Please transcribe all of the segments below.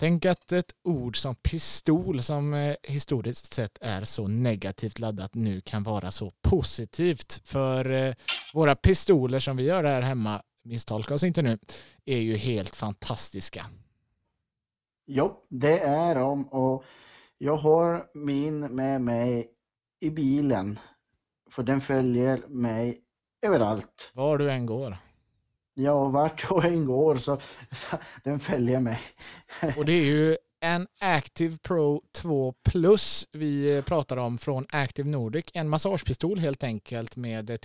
Tänk att ett ord som pistol som eh, historiskt sett är så negativt laddat nu kan vara så positivt. För eh, våra pistoler som vi gör här hemma, misstolka oss inte nu, är ju helt fantastiska. Jo, det är de och jag har min med mig i bilen. För den följer mig överallt. Var du än går. Ja, vart jag än går så, så den följer mig. Och det är ju en Active Pro 2 Plus vi eh, pratar om från Active Nordic. En massagepistol helt enkelt med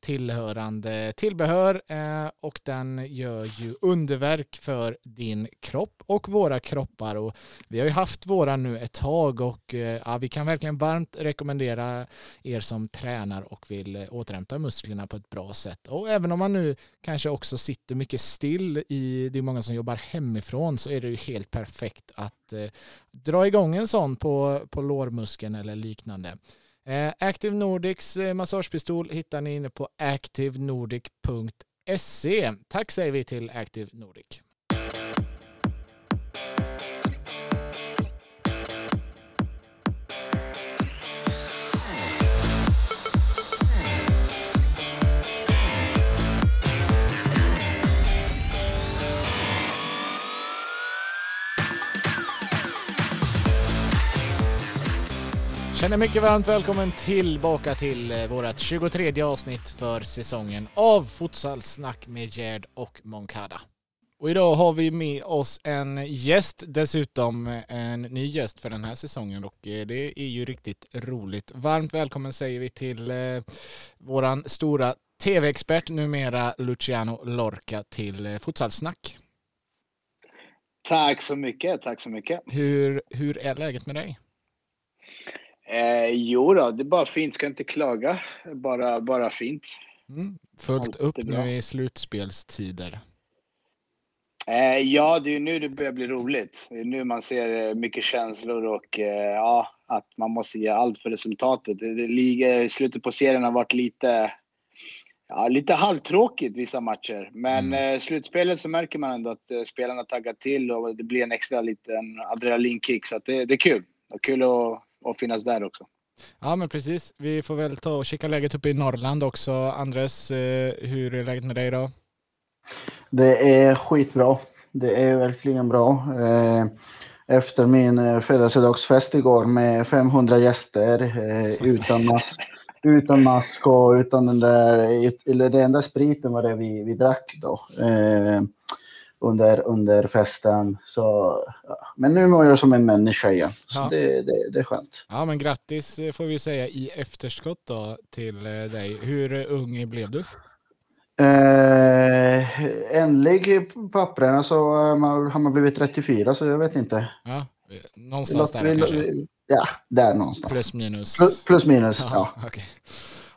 tillhörande tillbehör eh, och den gör ju underverk för din kropp och våra kroppar. Och vi har ju haft våra nu ett tag och eh, ja, vi kan verkligen varmt rekommendera er som tränar och vill eh, återhämta musklerna på ett bra sätt. Och även om man nu kanske också sitter mycket still i, det är många som jobbar hemifrån så är det ju helt perfekt direkt att eh, dra igång en sån på, på lårmuskeln eller liknande. Eh, Active Nordics eh, massagepistol hittar ni inne på activenordic.se. Tack säger vi till Active Nordic. Känner mycket varmt välkommen tillbaka till eh, vårt 23 avsnitt för säsongen av Futsalsnack med Gerd och Moncada. Och idag har vi med oss en gäst, dessutom en ny gäst för den här säsongen och eh, det är ju riktigt roligt. Varmt välkommen säger vi till eh, våran stora tv-expert numera Luciano Lorca till Futsalsnack. Tack så mycket, tack så mycket. Hur, hur är läget med dig? Eh, jo då, det är bara fint. Ska inte klaga. Bara, bara fint. Mm. Fullt upp nu i slutspelstider. Eh, ja, det är nu det börjar bli roligt. Det är nu man ser eh, mycket känslor och eh, ja, att man måste ge allt för resultatet. Liga, slutet på serien har varit lite, ja, lite halvtråkigt vissa matcher. Men mm. eh, slutspelet så märker man ändå att eh, spelarna taggar till och det blir en extra liten adrenalinkick. Så det, det är kul. Är kul att och finnas där också. Ja men precis. Vi får väl ta och kika läget uppe i Norrland också. Andres, eh, hur är läget med dig då? Det är skitbra. Det är verkligen bra. Eh, efter min eh, födelsedagsfest igår med 500 gäster utan mask, utan mask och utan den där, eller den enda spriten var det vi, vi drack då under, under festen. Så, men nu mår jag som en människa igen. Så ja. det, det, det är skönt. Ja, men grattis eh, får vi säga i efterskott då till eh, dig. Hur ung blev du? Eh, ändlig papperna så har man blivit 34 så jag vet inte. Ja, någonstans där kanske? Ja, där någonstans. Plus minus? Plus, plus minus, ja. ja. Okay.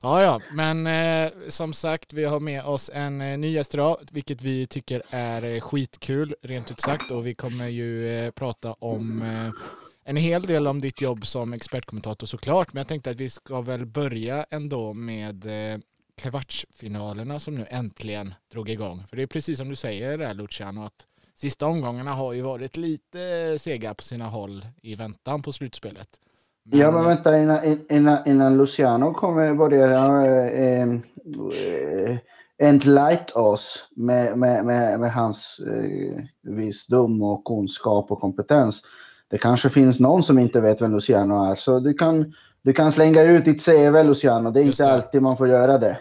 Ja, ja, men eh, som sagt, vi har med oss en eh, ny gäst idag, vilket vi tycker är eh, skitkul, rent ut sagt. Och vi kommer ju eh, prata om eh, en hel del om ditt jobb som expertkommentator såklart. Men jag tänkte att vi ska väl börja ändå med eh, kvartsfinalerna som nu äntligen drog igång. För det är precis som du säger där Luciano, att sista omgångarna har ju varit lite sega på sina håll i väntan på slutspelet. Men... Ja, men vänta innan, innan, innan Luciano kommer börja eh, eh, enlight oss med, med, med, med hans eh, visdom och kunskap och kompetens. Det kanske finns någon som inte vet vem Luciano är, så du kan, du kan slänga ut ditt CV Luciano. Det är Just inte det. alltid man får göra det.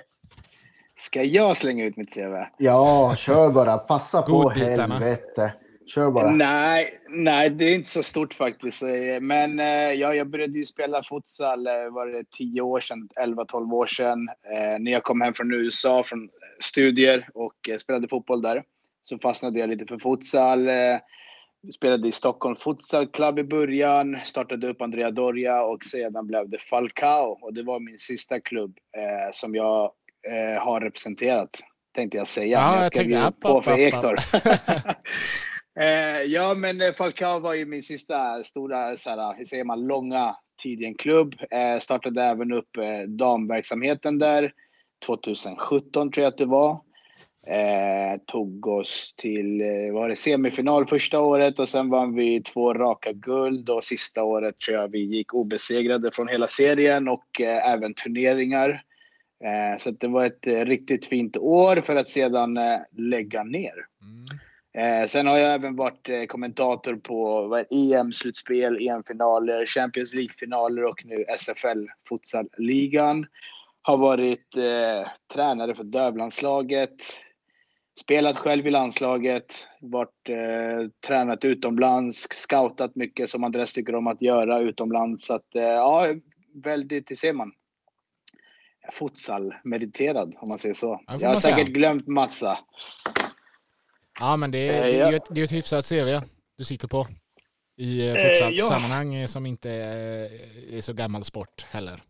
Ska jag slänga ut mitt CV? Ja, kör bara. Passa på helvete. Kör bara. Nej, nej, det är inte så stort faktiskt. Men eh, ja, jag började ju spela futsal, eh, var det 10 år sedan, 11-12 år sedan. Eh, när jag kom hem från USA, från studier och spelade fotboll där. Så fastnade jag lite för futsal. Spelade i Stockholm Futsal Club i början, startade upp Andrea Doria och sedan blev det Falcao. Och det var min sista klubb eh, som jag eh, har representerat, tänkte jag säga. Ja, jag, jag tänkte, på för Ektor. Eh, ja, men eh, Falcao var ju min sista stora, så här, hur säger man, långa tid i en klubb. Eh, startade även upp eh, damverksamheten där 2017 tror jag att det var. Eh, tog oss till eh, var det semifinal första året och sen vann vi två raka guld och sista året tror jag vi gick obesegrade från hela serien och eh, även turneringar. Eh, så det var ett eh, riktigt fint år för att sedan eh, lägga ner. Mm sen har jag även varit kommentator på EM-slutspel, EM-finaler, Champions League-finaler och nu SFL Futsal-ligan. Har varit eh, tränare för dövlandslaget, spelat själv i landslaget, varit eh, tränat utomlands, scoutat mycket som Andres tycker om att göra utomlands. Så att, eh, ja, väldigt, hur ser man? Futsal-mediterad om man säger så. Ja, jag har säkert glömt massa. Ja, men det är, det är ju ett, det är ett hyfsat CV du sitter på i eh, eh, futsal-sammanhang ja. som inte är, så gammal sport heller.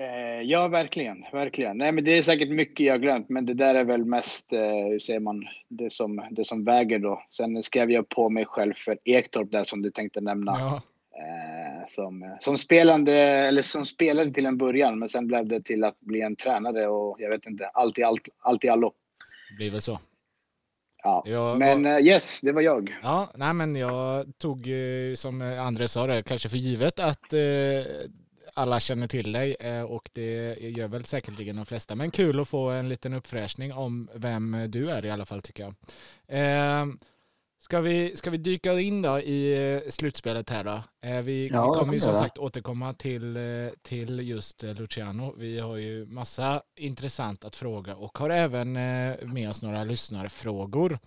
Eh, ja, verkligen. verkligen. Nej, men det är säkert mycket jag glömt, men det där är väl mest, eh, hur säger man, det som, det som väger då. Sen skrev jag på mig själv för Ektorp där som du tänkte nämna. Ja. Eh, som, som, spelande, eller som spelade till en början, men sen blev det till att bli en tränare och jag vet inte, allt i, allt, allt i allo. Det blir väl så. Ja, jag, men uh, yes, det var jag. Ja, nej men jag tog som André sa det, kanske för givet att uh, alla känner till dig eh, och det gör väl säkerligen de flesta. Men kul att få en liten uppfräschning om vem du är i alla fall tycker jag. Eh, ska vi, ska vi dyka in då i eh, slutspelet här då? Vi, ja, vi kommer ju som sagt återkomma till, till just Luciano. Vi har ju massa intressant att fråga och har även med oss några lyssnarfrågor.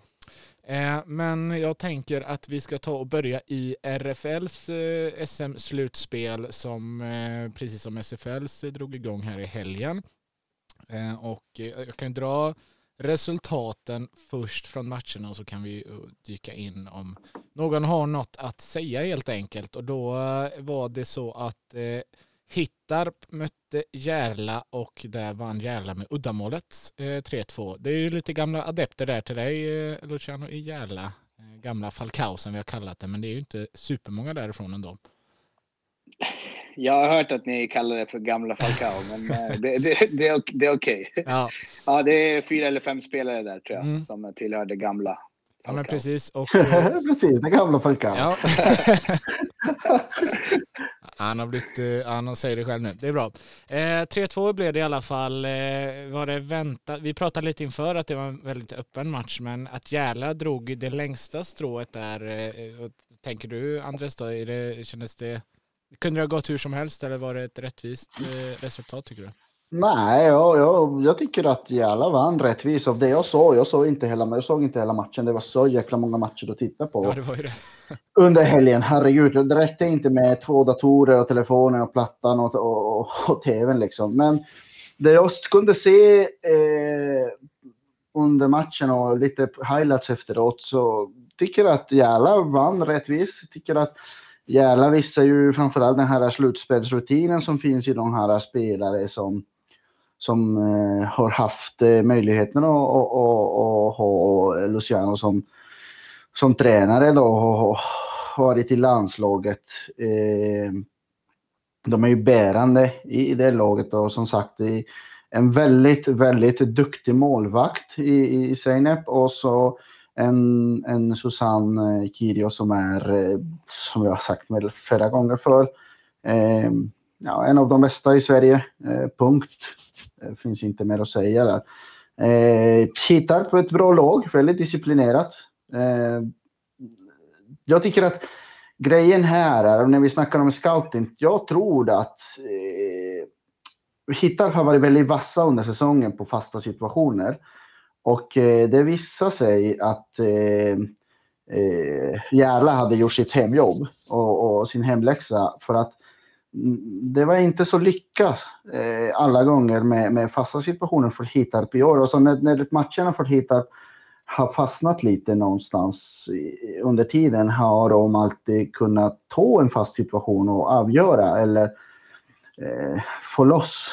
Eh, men jag tänker att vi ska ta och börja i RFLs eh, SM-slutspel som eh, precis som SFLs drog igång här i helgen. Och jag kan dra resultaten först från matcherna och så kan vi eh, dyka in om någon har något att säga helt enkelt. Och då eh, var det så att eh, Hittarp mötte Järla och där vann Järla med uddamålet 3-2. Det är ju lite gamla adepter där till dig eh, Luciano i Järla. Eh, gamla Falcao som vi har kallat det, men det är ju inte supermånga därifrån ändå. Jag har hört att ni kallar det för gamla Falcao, men eh, det, det, det, är, det är okej. Okay. Ja. ja, det är fyra eller fem spelare där tror jag mm. som tillhör det gamla. Falcao. Ja, men precis. Och, precis, det gamla Falcao. Ja. Han har blivit, uh, han säger det själv nu. Det är bra. Eh, 3-2 blev det i alla fall. Eh, var det väntat? Vi pratade lite inför att det var en väldigt öppen match, men att Järla drog det längsta strået där. Eh, tänker du Andres då, är det, kändes det, kunde det ha gått hur som helst eller var det ett rättvist eh, resultat tycker du? Nej, jag, jag, jag tycker att Järla vann rättvist av det jag såg. Jag såg inte hela, jag såg inte hela matchen. Det var så jäkla många matcher att titta på. Ja, det var ju det. Under helgen, herregud. Det räckte inte med två datorer och telefonen och plattan och, och, och, och tvn liksom. Men det jag kunde se eh, under matchen och lite highlights efteråt så tycker jag att Järla vann rättvist. Tycker att Järla visar ju framförallt den här slutspelsrutinen som finns i de här spelare som som eh, har haft eh, möjligheten att, ha Luciano som, som tränare då och varit i landslaget. Eh, de är ju bärande i, i det laget och som sagt i, en väldigt, väldigt duktig målvakt i, i Zeynep och så en, en Susanne eh, Kirio som är, eh, som jag har sagt flera gånger för, eh, ja, en av de bästa i Sverige. Eh, punkt. Det finns inte mer att säga där. Eh, hittar på ett bra lag, väldigt disciplinerat. Eh, jag tycker att grejen här är, när vi snackar om scouting, jag tror att eh, Hittar har varit väldigt vassa under säsongen på fasta situationer. Och eh, det visade sig att eh, eh, Järla hade gjort sitt hemjobb och, och, sin hemläxa för att det var inte så lyckat eh, alla gånger med, med fasta situationer för Hittarp i år. Och så när, när matcherna för Hittarp har fastnat lite någonstans under tiden har de alltid kunnat ta en fast situation och avgöra eller eh, få loss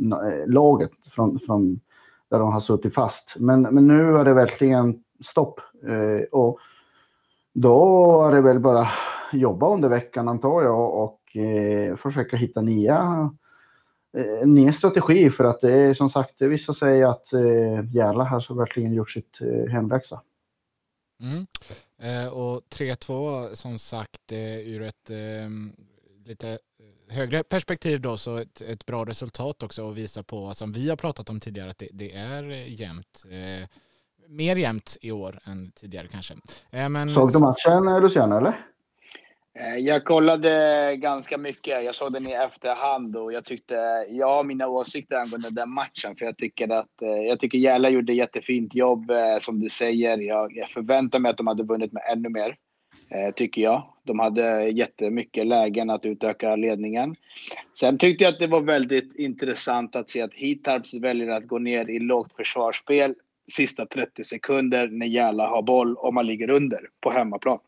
eh, laget från, från där de har suttit fast. Men, men nu är det verkligen stopp. Eh, och då är det väl bara jobba under veckan antar jag och eh, försöka hitta nya en ny strategi för att det är som sagt, det visar sig att eh, Järla har verkligen gjort sitt eh, hemläxa. Mm. Eh, och 3-2 som sagt eh, ur ett eh, lite eh, högre perspektiv då så ett, ett bra resultat också och visa på som vi har pratat om tidigare att det, det är jämnt. Eh, mer jämnt i år än tidigare kanske. Eh, men... Såg du matchen Luciano eller? Eh, jag kollade ganska mycket. Jag såg den i efterhand och jag tyckte, jag har mina åsikter angående den matchen. För jag tycker att, eh, jag tycker Järla gjorde jättefint jobb eh, som du säger. Jag, jag förväntar mig att de hade vunnit med ännu mer. Tycker jag. De hade jättemycket lägen att utöka ledningen. Sen tyckte jag att det var väldigt intressant att se att Hitarps väljer att gå ner i lågt försvarsspel sista 30 sekunder när Järla har boll och man ligger under på hemmaplan.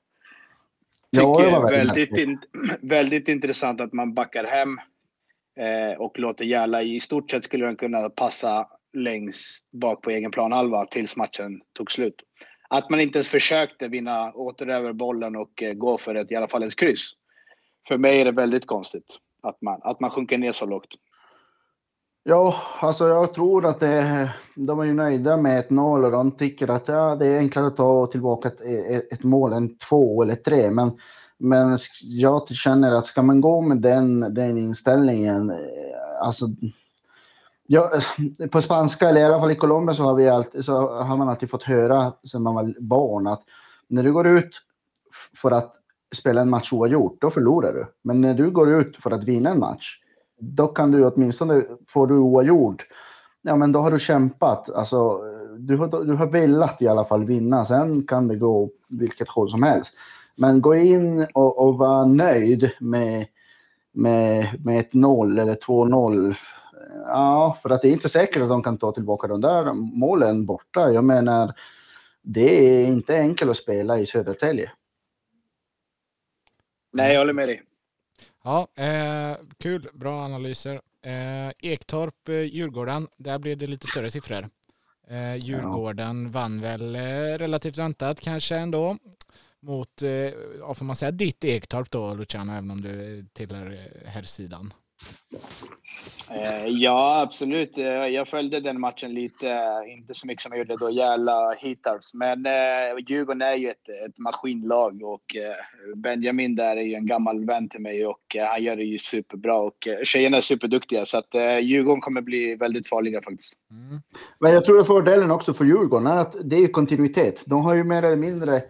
Tycker ja, det väldigt, in, väldigt intressant att man backar hem eh, och låter Järla, i stort sett skulle den kunna passa längst bak på egen planhalva tills matchen tog slut. Att man inte ens försökte vinna återöver bollen och eh, gå för ett, i alla fall ett kryss. För mig är det väldigt konstigt att man, att man sjunker ner så lågt. Ja, alltså jag tror att det, de är nöjda med ett noll och de tycker att ja, det är enklare att ta tillbaka ett, ett mål än två eller tre. Men, men jag känner att ska man gå med den, den inställningen, eh, alltså Ja, eh, på spanska, eller i alla fall i Colombia, så har, vi alltid, så har man alltid fått höra sedan man var barn att när du går ut för att spela en match oavgjort, då förlorar du. Men när du går ut för att vinna en match, då kan du åtminstone, får du oavgjort, ja men då har du kämpat. Alltså, du har, du har velat i alla fall vinna, sen kan det gå vilket håll som helst. Men gå in och, och vara nöjd med, med, med ett 0 eller 2-0. Ja, för att det är inte säkert att de kan ta tillbaka de där målen borta. Jag menar, det är inte enkelt att spela i Södertälje. Nej, jag håller med dig. Ja, eh, kul, bra analyser. Eh, Ektorp, eh, Djurgården, där blev det lite större siffror. Eh, Djurgården ja. vann väl eh, relativt väntat kanske ändå mot, eh, ja, får man säga ditt Ektorp då Luciano, även om du tillhör eh, herrsidan? Eh, Eh, ja, absolut. Eh, jag följde den matchen lite, eh, inte så mycket som jag gjorde då Järla Hitarps. Men eh, Djurgården är ju ett, ett maskinlag och eh, Benjamin där är ju en gammal vän till mig och eh, han gör det ju superbra och eh, tjejerna är superduktiga så att eh, Djurgården kommer bli väldigt farliga faktiskt. Mm. Men jag tror att fördelen också för Djurgården är att det är kontinuitet. De har ju mer eller mindre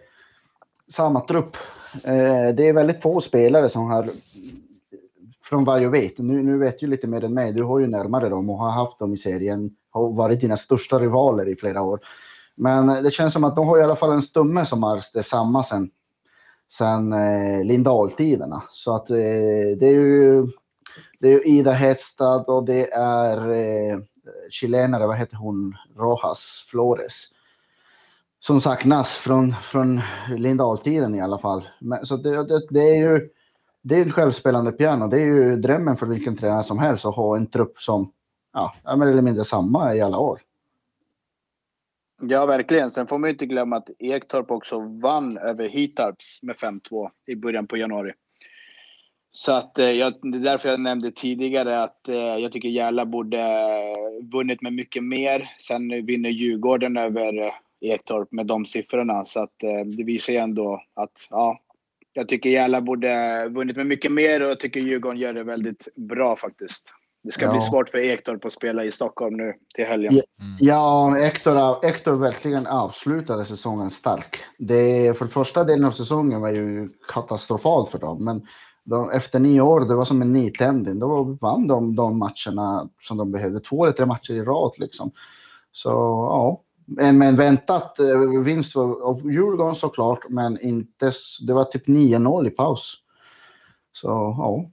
samma trupp. Eh, det är väldigt få spelare som har från vad jag vet, nu, nu vet ju lite mer än mig, du har ju närmare dem och har haft dem i serien, har varit dina största rivaler i flera år. Men eh, det känns som att de har i alla fall en stumme som är detsamma sen, sen eh, Lindahl-tiderna. Så att eh, det är ju det är Ida Hedstad och det är eh, chilenare, vad heter hon, Rojas Flores. Som saknas från, från Lindahl-tiden i alla fall. Men, så det, det, det är ju det är en självspelande piano. Det är ju drömmen för vilken tränare som helst att ha en trupp som ja, är mer eller mindre samma i alla år. Ja, verkligen. Sen får man inte glömma att Ektorp också vann över Hitarps med 5-2 i början på januari. Så att eh, jag, det är därför jag nämnde tidigare att eh, jag tycker Järla borde eh, vunnit med mycket mer. Sen vinner Djurgården över eh, Ektorp med de siffrorna. Så att eh, det visar ju ändå att ja, jag tycker Järla borde vunnit med mycket mer och jag tycker Djurgården gör det väldigt bra faktiskt. Det ska ja. bli svårt för Ektorp att spela i Stockholm nu till helgen. Ja, mm. ja Ektor, Ektor verkligen avslutade säsongen stark. Det, för första delen av säsongen var ju katastrofalt för dem, men de, efter nio år, det var som en nytändning. Då vann de de matcherna som de behövde. Två eller tre matcher i rad liksom. Så ja, en, en väntat eh, vinst av Djurgården såklart, men inte, det var typ 9-0 i paus. Så ja.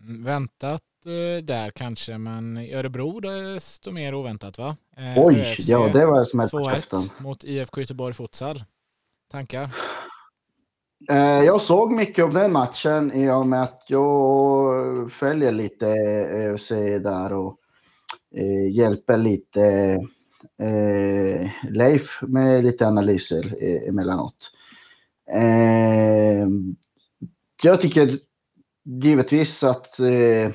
Mm, väntat eh, där kanske, men i Örebro desto mer oväntat va? Eh, Oj, ÖFC, ja det var som 2-1 mot IFK Göteborg Futsal. Tankar? Jag såg mycket av den matchen i och med att jag följer lite ÖFC där och hjälper lite eh, Leif med lite analyser eh, emellanåt. Eh, jag tycker givetvis att eh,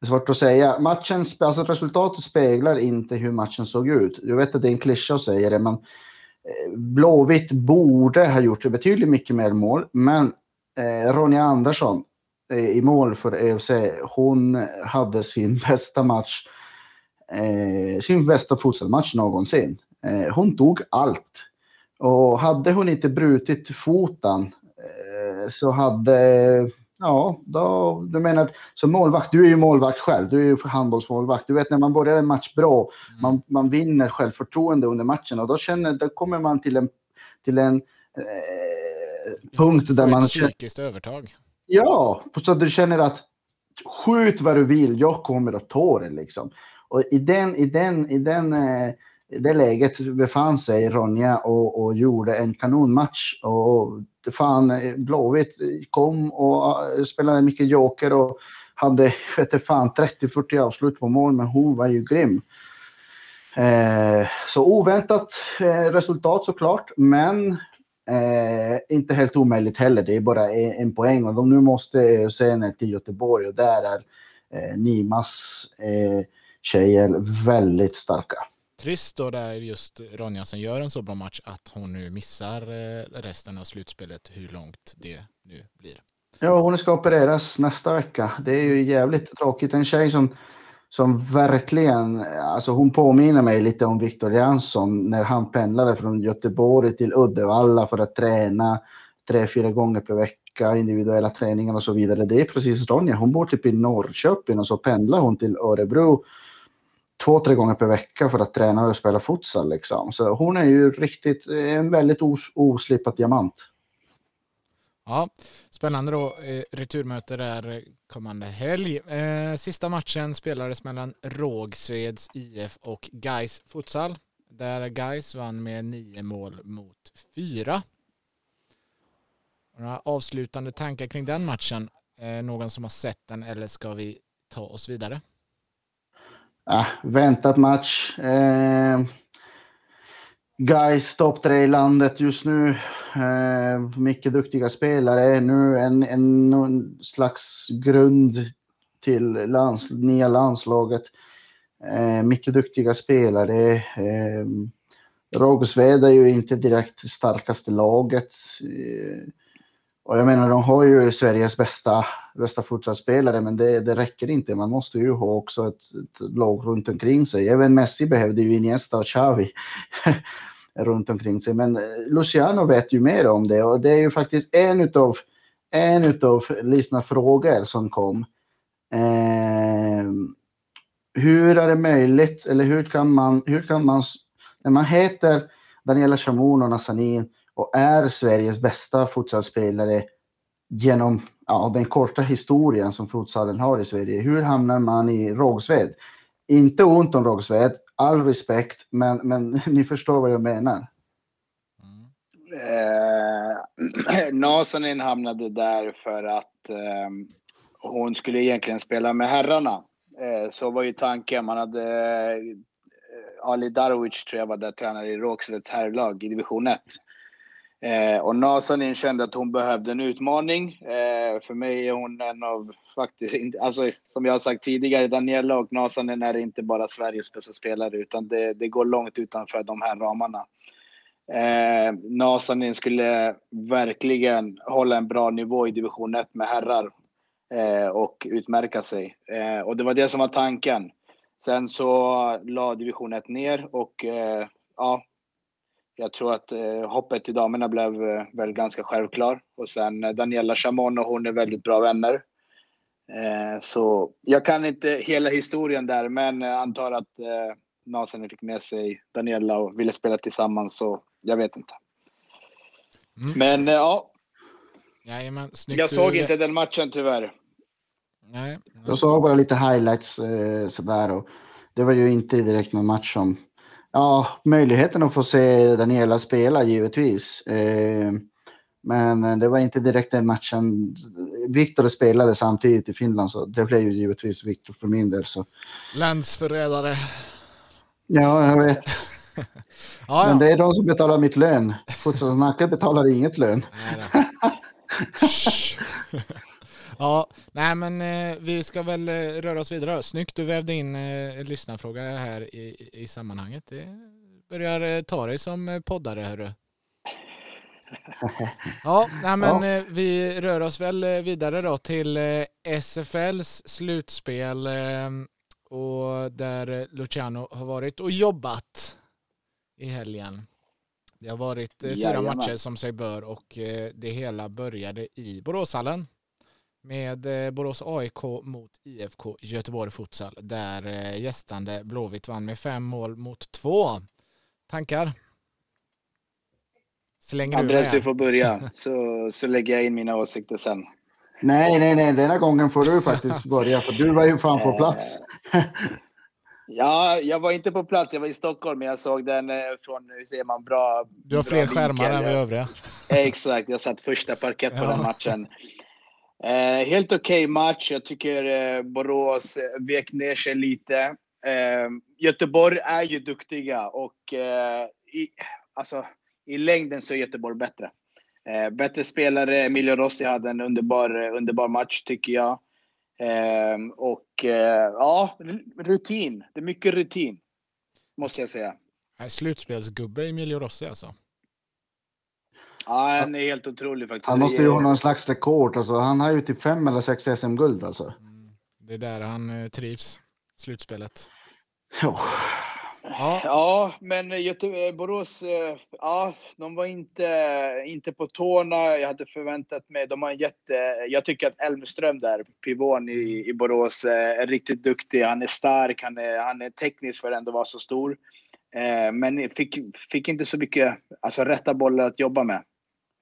det är svårt att säga. Matchen, alltså resultatet speglar inte hur matchen såg ut. Jag vet att det är en klyscha att säga det, men eh, Blåvitt borde ha gjort det betydligt mycket mer mål, men eh, Ronja Andersson eh, i mål för EFC, hon hade sin bästa match, eh, sin bästa fotbollsmatch någonsin. Eh, hon tog allt. Och hade hon inte brutit foten eh, så hade Ja, då, du menar som målvakt, du är ju målvakt själv, du är ju handbollsmålvakt. Du vet när man börjar en match bra, mm. man, man vinner självförtroende under matchen och då, känner, då kommer man till en, till en eh, punkt där man... Ett psykiskt övertag. Ja, så du känner att skjut vad du vill, jag kommer att ta det liksom. Och i den, i den, i den eh, i det läget befann sig Ronja och, och gjorde en kanonmatch. Och fan, eh, Blåvitt kom och eh, spelade mycket joker och hade fan 30-40 avslut på mål, men hon var ju grym. Eh, så oväntat eh, resultat såklart, men eh, inte helt omöjligt heller. Det är bara en, en poäng och de nu måste se ner till Göteborg och där är eh, Nimas eh, tjejer väldigt starka. Trist då det är just Ronja som gör en så bra match att hon nu missar eh, resten av slutspelet hur långt det nu blir. Ja, hon ska opereras nästa vecka. Det är ju jävligt tråkigt. En tjej som, som verkligen, alltså hon påminner mig lite om Viktor Jansson när han pendlade från Göteborg till Uddevalla för att träna tre, fyra gånger per vecka, individuella träningar och så vidare. Det är precis Ronja. Hon bor typ i Norrköping och så pendlar hon till Örebro två, tre gånger per vecka för att träna och spela futsal. Liksom. Så hon är ju riktigt en väldigt os oslipad diamant. Ja, spännande då. Eh, returmöte där kommande helg. Eh, sista matchen spelades mellan Rågsveds IF och Gais Futsal. Där Gais vann med nio mål mot fyra. Några avslutande tankar kring den matchen? Eh, någon som har sett den eller ska vi ta oss vidare? Äh, väntat match. Eh, guys topp tre i landet just nu. Eh, mycket duktiga spelare. Nu en, en, en slags grund till lands, nya landslaget. Eh, mycket duktiga spelare. Eh, Rågsved är ju inte direkt starkaste laget. Eh, och jag menar, de har ju Sveriges bästa, bästa fotbollsspelare, men det, det räcker inte. Man måste ju ha också ett, ett lag runt omkring sig. Även Messi behövde ju Iniesta och Xavi runt omkring sig. Men Luciano vet ju mer om det och det är ju faktiskt en utav en utav lyssna frågor som kom. Eh, hur är det möjligt, eller hur kan man, hur kan man, när man heter Daniela Chamoun och Nassanin och är Sveriges bästa futsalspelare genom ja, den korta historien som futsalen har i Sverige. Hur hamnar man i Rågsved? Inte ont om Rågsved, all respekt, men, men ni förstår vad jag menar. Eh, Nasanin hamnade där för att eh, hon skulle egentligen spela med herrarna. Eh, så var ju tanken. Man hade eh, Ali Darwic tror jag var där tränare i Rågsveds herrlag i division 1. Eh, och Nasanin kände att hon behövde en utmaning. Eh, för mig är hon en av, faktiskt, alltså, som jag har sagt tidigare, Daniela och Nasanin är inte bara Sveriges bästa spelare utan det, det går långt utanför de här ramarna. Eh, Nasanin skulle verkligen hålla en bra nivå i division 1 med herrar eh, och utmärka sig. Eh, och det var det som var tanken. Sen så la division 1 ner och eh, ja, jag tror att eh, hoppet till damerna blev eh, väl ganska självklar. Och sen eh, Daniela Chamon och hon är väldigt bra vänner. Eh, så jag kan inte hela historien där, men eh, antar att eh, Nasen fick med sig Daniela och ville spela tillsammans, så jag vet inte. Mm. Men eh, ja. Jajamän, jag såg inte den matchen tyvärr. Nej. Jag såg bara lite highlights eh, sådär och det var ju inte direkt någon match som Ja, möjligheten att få se Daniela spela givetvis. Eh, men det var inte direkt den matchen. Viktor spelade samtidigt i Finland så det blev ju givetvis Viktor för min del. Så. Landsförrädare. Ja, jag vet. ja, ja. Men det är de som betalar mitt lön. Fotbollssnacket betalar inget lön. Ja, nej men eh, vi ska väl eh, röra oss vidare. Snyggt, du vävde in eh, lyssnarfråga här i, i sammanhanget. Det börjar eh, ta dig som eh, poddare, hörru. Ja, nej men Ja. eh, vi rör oss väl vidare då till SFLs slutspel och där Luciano har varit och jobbat i helgen. Det har varit fyra Jajamän. matcher som sig bör och det hela började i Boråshallen med eh, Borås AIK mot IFK Göteborg Futsal där eh, gästande Blåvitt vann med fem mål mot två. Tankar? Slänger du Andreas, du med? får börja. Så, så lägger jag in mina åsikter sen. Nej, nej, nej. Denna gången får du faktiskt börja för du var ju fan på plats. Eh, Ja, jag var inte på plats. Jag var i Stockholm, men jag såg den från, hur säger man, bra... Du har bra fler skärmar än vi övriga. Exakt, jag satt första parkett på Ja. den matchen. Eh, helt okej match. Jag tycker eh, Borås eh, vek ner sig lite. Eh, Göteborg är ju duktiga och eh, i, alltså, i längden så är Göteborg bättre. Eh, bättre spelare. Emilio Rossi hade en underbar, eh, underbar match tycker jag. Eh, och eh, ja, rutin. Det är mycket rutin. Måste jag säga. Slutspelsgubbe Emilio Rossi alltså. Ja, han är helt otrolig faktiskt. Han måste ju ha någon slags rekord. Alltså. Han har ju typ fem eller sex SM-guld alltså. Mm, Det är där han eh, trivs. Slutspelet. Ja. Ja, Ja, men eh, Borås, eh, ja, de var inte, inte på tårna. Jag hade förväntat mig, de har en jätte, jag tycker att Elmström där, pivån i, i Borås, är riktigt duktig. Han är stark, han är, han är teknisk för att ändå vara så stor. Men fick, fick inte så mycket, alltså rätta bollar att jobba med,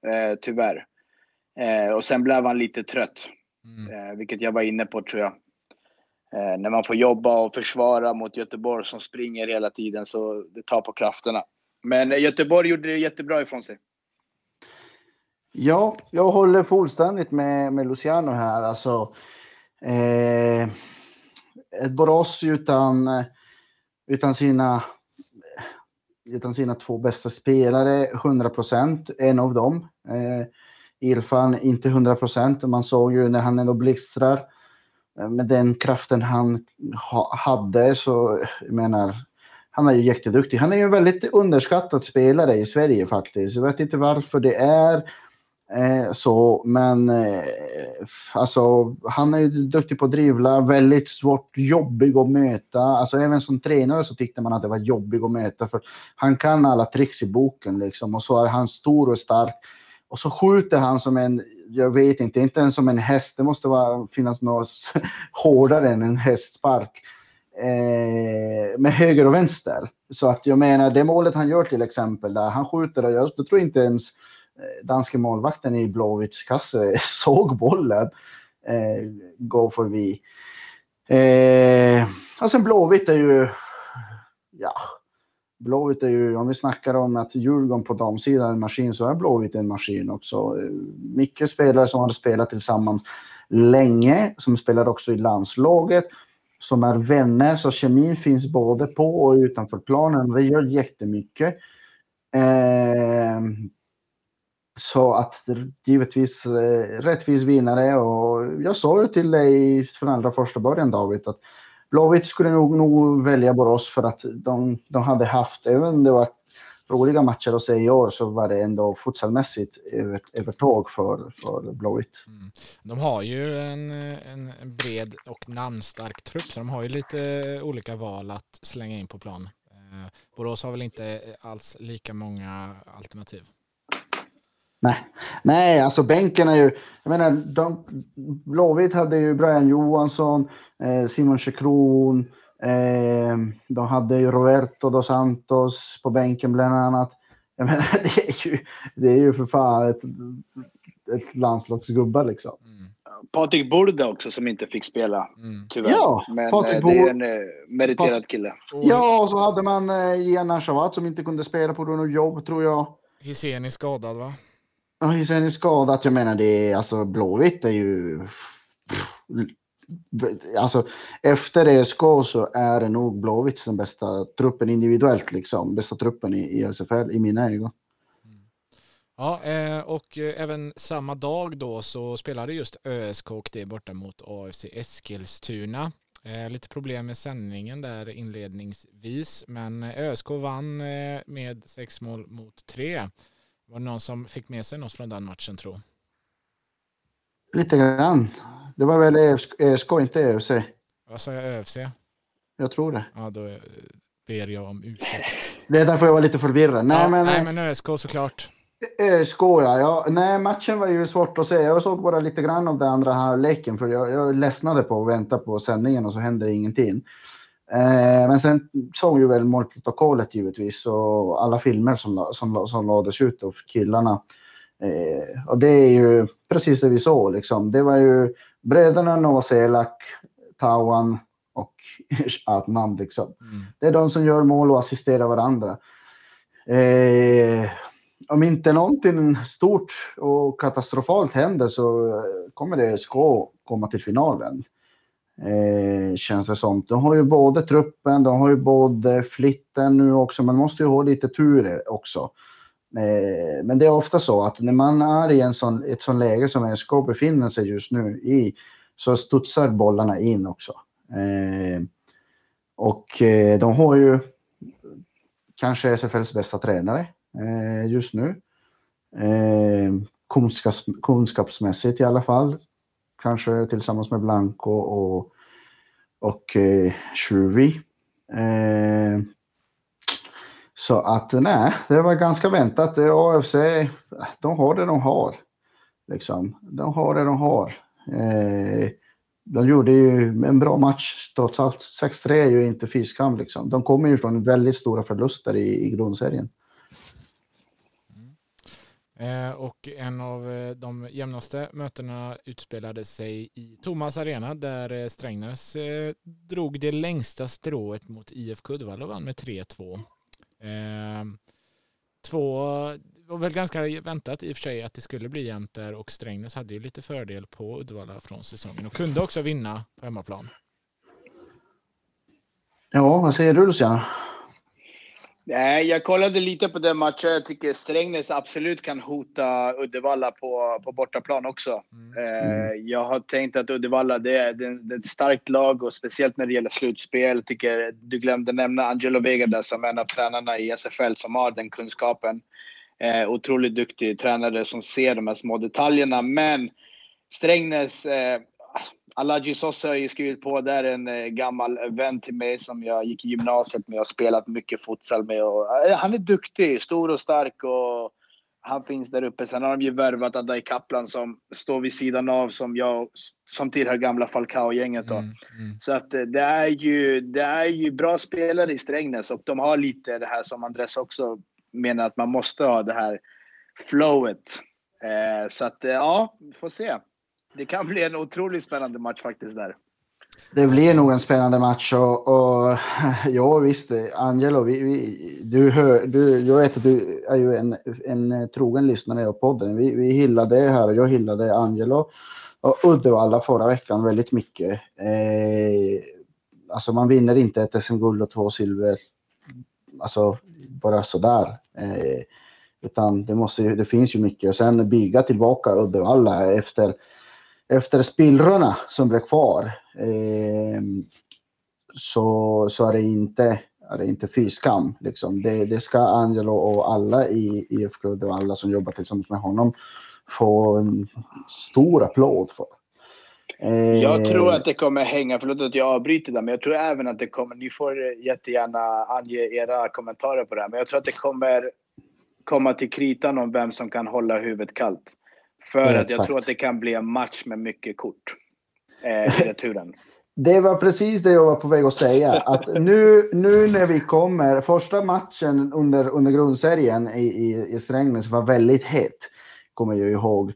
eh, tyvärr. Eh, Och sen blev han lite trött. mm. Eh, vilket jag var inne på tror jag. Eh, när man får jobba och försvara mot Göteborg som springer hela tiden så det tar på krafterna. Men Göteborg gjorde det jättebra ifrån sig. Ja, jag håller fullständigt med, med Luciano här. Alltså, eh, ett Borås utan, utan, sina, utan sina två bästa spelare, 100 procent, en av dem. Eh, Irfan inte 100 procent. Man såg ju när han ändå blixtrar eh, med den kraften han ha, hade så, jag menar, han är ju jätteduktig. Han är ju en väldigt underskattad spelare i Sverige faktiskt. Jag vet inte varför det är eh, så, men eh, alltså, han är ju duktig på att drivla, väldigt svårt, jobbig att möta. Alltså även som tränare så tyckte man att det var jobbig att möta för han kan alla tricks i boken liksom och så är han stor och stark. Och så skjuter han som en, jag vet inte, inte ens som en häst. Det måste vara, finnas något hårdare än en hästspark. Eh, med höger och vänster. Så att jag menar, det målet han gör till exempel, där han skjuter jag, tror inte ens Eh, danske målvakten i Blåvitts kasse såg bollen eh, gå förbi. Eh, och sen Blåvitt är ju, ja, Blåvitt är ju, om vi snackar om att Djurgården på damsidan är en maskin så är Blåvitt en maskin också. Eh, mycket spelare som har spelat tillsammans länge, som spelar också i landslaget, som är vänner, så kemin finns både på och utanför planen. Det gör jättemycket. Eh, så att givetvis eh, rättvis vinnare och jag sa ju till dig från allra första början David att Blåvitt skulle nog, nog välja Borås för att de, de hade haft, även om det var roliga matcher att se i år så var det ändå futsalmässigt över, övertag för, för Blåvitt. Mm. De har ju en, en, bred och namnstark trupp så de har ju lite olika val att slänga in på plan. Eh, Borås har väl inte alls lika många alternativ. Nej, nej, alltså bänken är ju, jag menar, de, Blåvitt hade ju Brian Johansson, eh, Simon Chekron, eh, de hade ju Roberto dos Santos på bänken bland annat. Jag menar, det är ju, det är ju för fan ett, ett landslagsgubbar liksom. Mm. Patrik Burde också som inte fick spela, Mm. tyvärr. Ja, Men Patrik eh, det är en eh, meriterad kille. Och Ja, och så hade man eh, Ian Ashavat som inte kunde spela på grund av jobb tror jag. Hisén är skadad va? Ja, sen är skadat. Jag menar, det är alltså Blåvitt är ju... Alltså efter ESK så är det nog Blåvitt den bästa truppen individuellt liksom. Bästa truppen i, i SFL i mina ögon. Mm. Ja, eh, och eh, även samma dag då så spelade just ÖSK och det borta mot AFC Eskilstuna. Eh, lite problem med sändningen där inledningsvis, men ÖSK vann med sex mål mot tre. Var det någon som fick med sig något från den matchen tro? Lite grann. Det var väl ÖSK, inte ÖFC? Vad sa jag, ÖFC? Jag tror det. Ja, då ber jag om ursäkt. Det är därför jag var lite förvirrad. Nej, ja, men, nej, men ÖSK såklart. ÖSK ja. ja. Nej, matchen var ju svårt att se. Jag såg bara lite grann av den andra halvleken för jag, jag ledsnade på att vänta på sändningen och så hände ingenting. Eh, men sen såg ju väl målprotokollet givetvis och alla filmer som, som, som lades ut av killarna. Eh, och det är ju precis det vi såg liksom. Det var ju bröderna Novoselak, Tawan och Adnan liksom. Mm. Det är de som gör mål och assisterar varandra. Eh, om inte någonting stort och katastrofalt händer så kommer det SK komma till finalen. Eh, känns det som. De har ju både truppen, de har ju både flitten nu också. Man måste ju ha lite tur också. Eh, men det är ofta så att när man är i en sån, ett sånt läge som SK befinner sig just nu i så studsar bollarna in också. Eh, och eh, de har ju kanske SFLs bästa tränare eh, just nu. Eh, kunskaps, kunskapsmässigt i alla fall. Kanske tillsammans med Blanco och, och eh, Shruvi. Eh, så att nej, det var ganska väntat. AFC, de har det de har. Liksom. De har det de har. Eh, de gjorde ju en bra match trots allt. 6-3 är ju inte fiskam liksom. De kommer ju från väldigt stora förluster i, i grundserien. Eh, och en av eh, de jämnaste mötena utspelade sig i Thomas Arena där eh, Strängnäs drog det längsta strået mot IFK Uddevalla och vann med 3-2. Två, det var väl ganska väntat i och för sig att det skulle bli jämnt där och Strängnäs hade ju lite fördel på Uddevalla från säsongen och kunde också vinna på hemmaplan. Ja, vad säger du Luciano? Nej, jag kollade lite på den matchen. Jag tycker Strängnäs absolut kan hota Uddevalla på, på bortaplan också. Mm. Eh, jag har tänkt att Uddevalla det är, det är ett starkt lag och speciellt när det gäller slutspel. Jag tycker du glömde nämna Angelo Vega där som en av tränarna i SFL som har den kunskapen. Eh, otroligt duktig tränare som ser de här små detaljerna. Men Strängnäs, eh, Alaji Sosa har ju skrivit på där, en eh, gammal vän till mig som jag gick i gymnasiet med och spelat mycket futsal med. Och, eh, han är duktig, stor och stark och han finns där uppe. Sen har de ju värvat Adai Kaplan som står vid sidan av som jag, som tillhör gamla Falcao-gänget. Mm, mm. Så att eh, det är, ju, det är ju bra spelare i Strängnäs och de har lite det här som Andres också menar att man måste ha det här flowet. Eh, så att ja, vi får se det kan bli en otroligt spännande match faktiskt där. Det blir nog en spännande match och, och ja visst, Angelo, vi, vi, du hör, du, jag vet att du är ju en, en trogen lyssnare av podden. Vi, vi hyllade här och jag hyllade Angelo och Uddevalla förra veckan väldigt mycket. Eh, alltså man vinner inte ett SM-guld och två silver, alltså bara sådär. Eh, utan det, måste, det finns ju mycket och sen bygga tillbaka Uddevalla efter efter spillrorna som blev kvar eh, så, så är det inte, är det inte fy skam. Liksom. Det, det ska Angelo och alla i IFK och alla som jobbar tillsammans med honom få en stor applåd för. Eh, jag tror att det kommer hänga, förlåt att jag avbryter där, men jag tror även att det kommer, ni får jättegärna ange era kommentarer på det här, men jag tror att det kommer komma till kritan om vem som kan hålla huvudet kallt. För att jag tror att det kan bli en match med mycket kort eh, i returen. Det var precis det jag var på väg att säga. Att nu, nu när vi kommer, första matchen under, under grundserien i, i, i Strängnäs var väldigt het, kommer jag ihåg.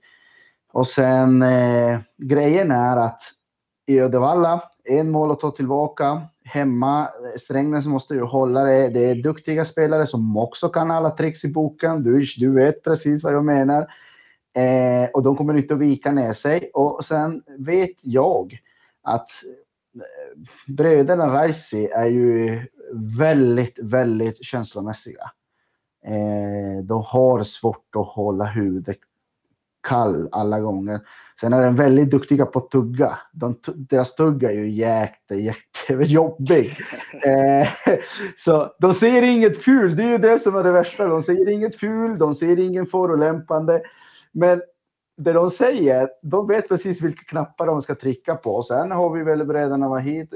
Och sen eh, grejen är att i Uddevalla, en mål att ta tillbaka. Hemma, Strängnäs måste ju hålla det. Det är duktiga spelare som också kan alla tricks i boken. Du, du vet precis vad jag menar. Eh, och de kommer inte att vika ner sig. Och sen vet jag att eh, bröderna Raisi är ju väldigt, väldigt känslomässiga. Eh, de har svårt att hålla huvudet kall alla gånger. Sen är de väldigt duktiga på att tugga. De, deras tugga är ju jätte, jättejobbig. eh, så de ser inget ful, det är ju det som är det värsta. De ser inget ful, de ser ingen förolämpande. Men det de säger, de vet precis vilka knappar de ska trycka på. Sen har vi väl Bredarna Wahid,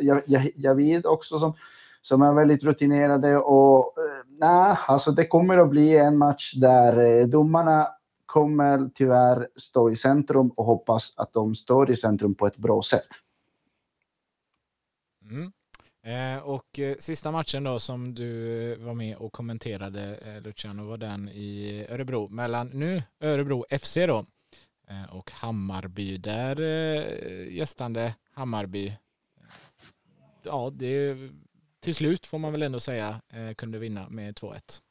Javid också som, som är väldigt rutinerade och eh, nej, alltså det kommer att bli en match där eh, domarna kommer tyvärr stå i centrum och hoppas att de står i centrum på ett bra sätt. Mm. Eh, och eh, sista matchen då som du var med och kommenterade eh, Luciano var den i Örebro mellan nu Örebro FC då eh, och Hammarby. Där eh, gästande Hammarby. Ja, det till slut får man väl ändå säga eh, kunde vinna med 2-1.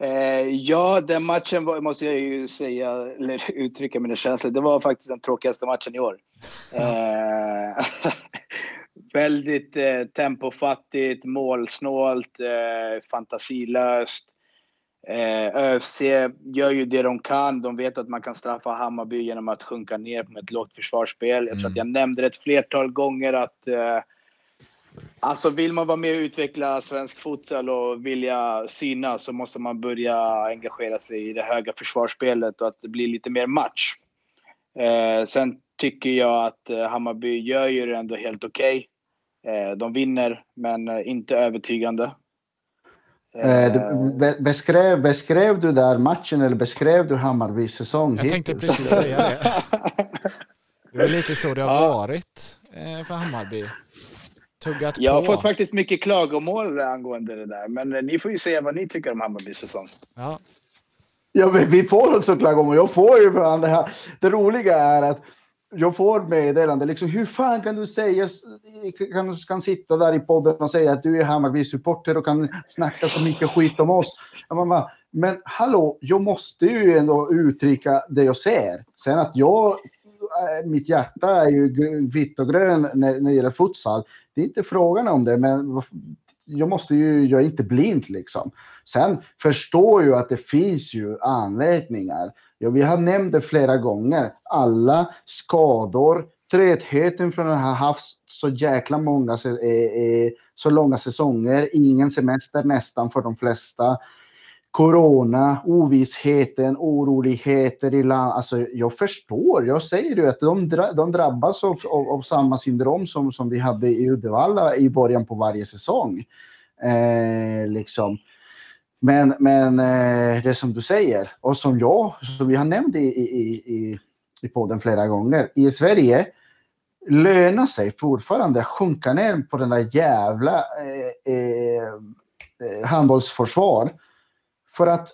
Eh, ja, den matchen var, måste jag ju säga, eller uttrycka mina känslor. Det var faktiskt den tråkigaste matchen i år. Väldigt eh, tempofattigt, målsnålt, eh, fantasilöst. Eh, ÖFC gör ju det de kan. De vet att man kan straffa Hammarby genom att sjunka ner med ett lågt försvarsspel. Jag tror mm. att jag nämnde det ett flertal gånger att eh, Alltså vill man vara med och utveckla svensk fotboll och vilja synas så måste man börja engagera sig i det höga försvarsspelet och att det blir lite mer match. Eh, sen tycker jag att eh, Hammarby gör ju det ändå helt okej. Eh, de vinner, men eh, inte övertygande. Eh, beskrev, beskrev du där matchen eller beskrev du Hammarbys säsong? Jag tänkte precis säga det. Det är lite så det har ja. varit eh, för Hammarby tuggat Jag har fått faktiskt mycket klagomål angående det där. Men eh, ni får ju säga vad ni tycker om Hammarbys säsong. Ja. Ja, vi får också klagomål. Jag får ju för det här. Det roliga är att jag får meddelande. Liksom, hur fan kan du säga, kan, kan sitta där i podden och säga att du är Hammarby-supporter och kan snacka så mycket skit om oss. Bara, men hallå, jag måste ju ändå uttrycka det jag ser. Sen att jag äh, mitt hjärta är ju vitt och grön när, när det gäller futsal. Det är inte frågan om det, men jag måste ju, jag är inte blind liksom. Sen förstår jag att det finns ju anledningar. Ja, vi har nämnt det flera gånger. Alla skador, tröttheten från att ha haft så jäkla många, eh, eh, så långa säsonger, ingen semester nästan för de flesta corona, ovissheten, oroligheter i landet. Alltså, jag förstår, jag säger ju att de, de drabbas av, av, av, samma syndrom som, som vi hade i Uddevalla i början på varje säsong. Eh, liksom. Men, men eh, det som du säger och som jag, som vi har nämnt i, i, i, i podden flera gånger, i Sverige lönar sig fortfarande att sjunka ner på den där jävla eh, eh, eh handbollsförsvar för att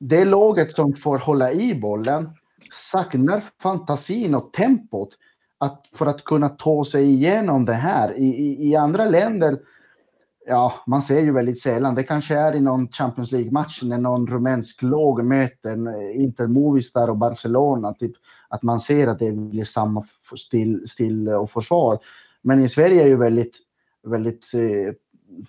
det laget som får hålla i bollen saknar fantasin och tempot att, för att kunna ta sig igenom det här. I, i, I, andra länder, ja, man ser ju väldigt sällan. Det kanske är i någon Champions League-match när någon rumänsk lag möter eh, Inter Movistar och Barcelona, typ, att man ser att det blir samma stil, stil eh, och försvar. Men i Sverige är ju väldigt, väldigt eh,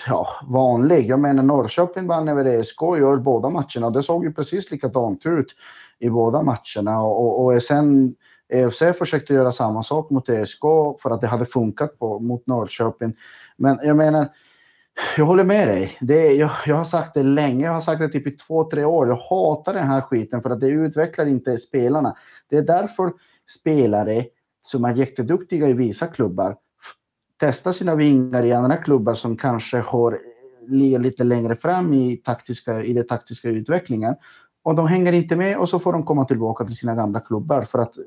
ja, vanlig. Jag menar Norrköping vann över ESK i båda matcherna. Det såg ju precis likadant ut i båda matcherna och, och sen EFC försökte göra samma sak mot ESK för att det hade funkat på, mot Norrköping. Men jag menar, jag håller med dig. Det, jag, jag har sagt det länge, jag har sagt det typ i två, tre år. Jag hatar den här skiten för att det utvecklar inte spelarna. Det är därför spelare som är jätteduktiga i vissa klubbar testar sina vingar i andra klubbar som kanske har ligger lite längre fram i, taktiska, i den taktiska utvecklingen. Och de hänger inte med och så får de komma tillbaka till sina gamla klubbar för att eh,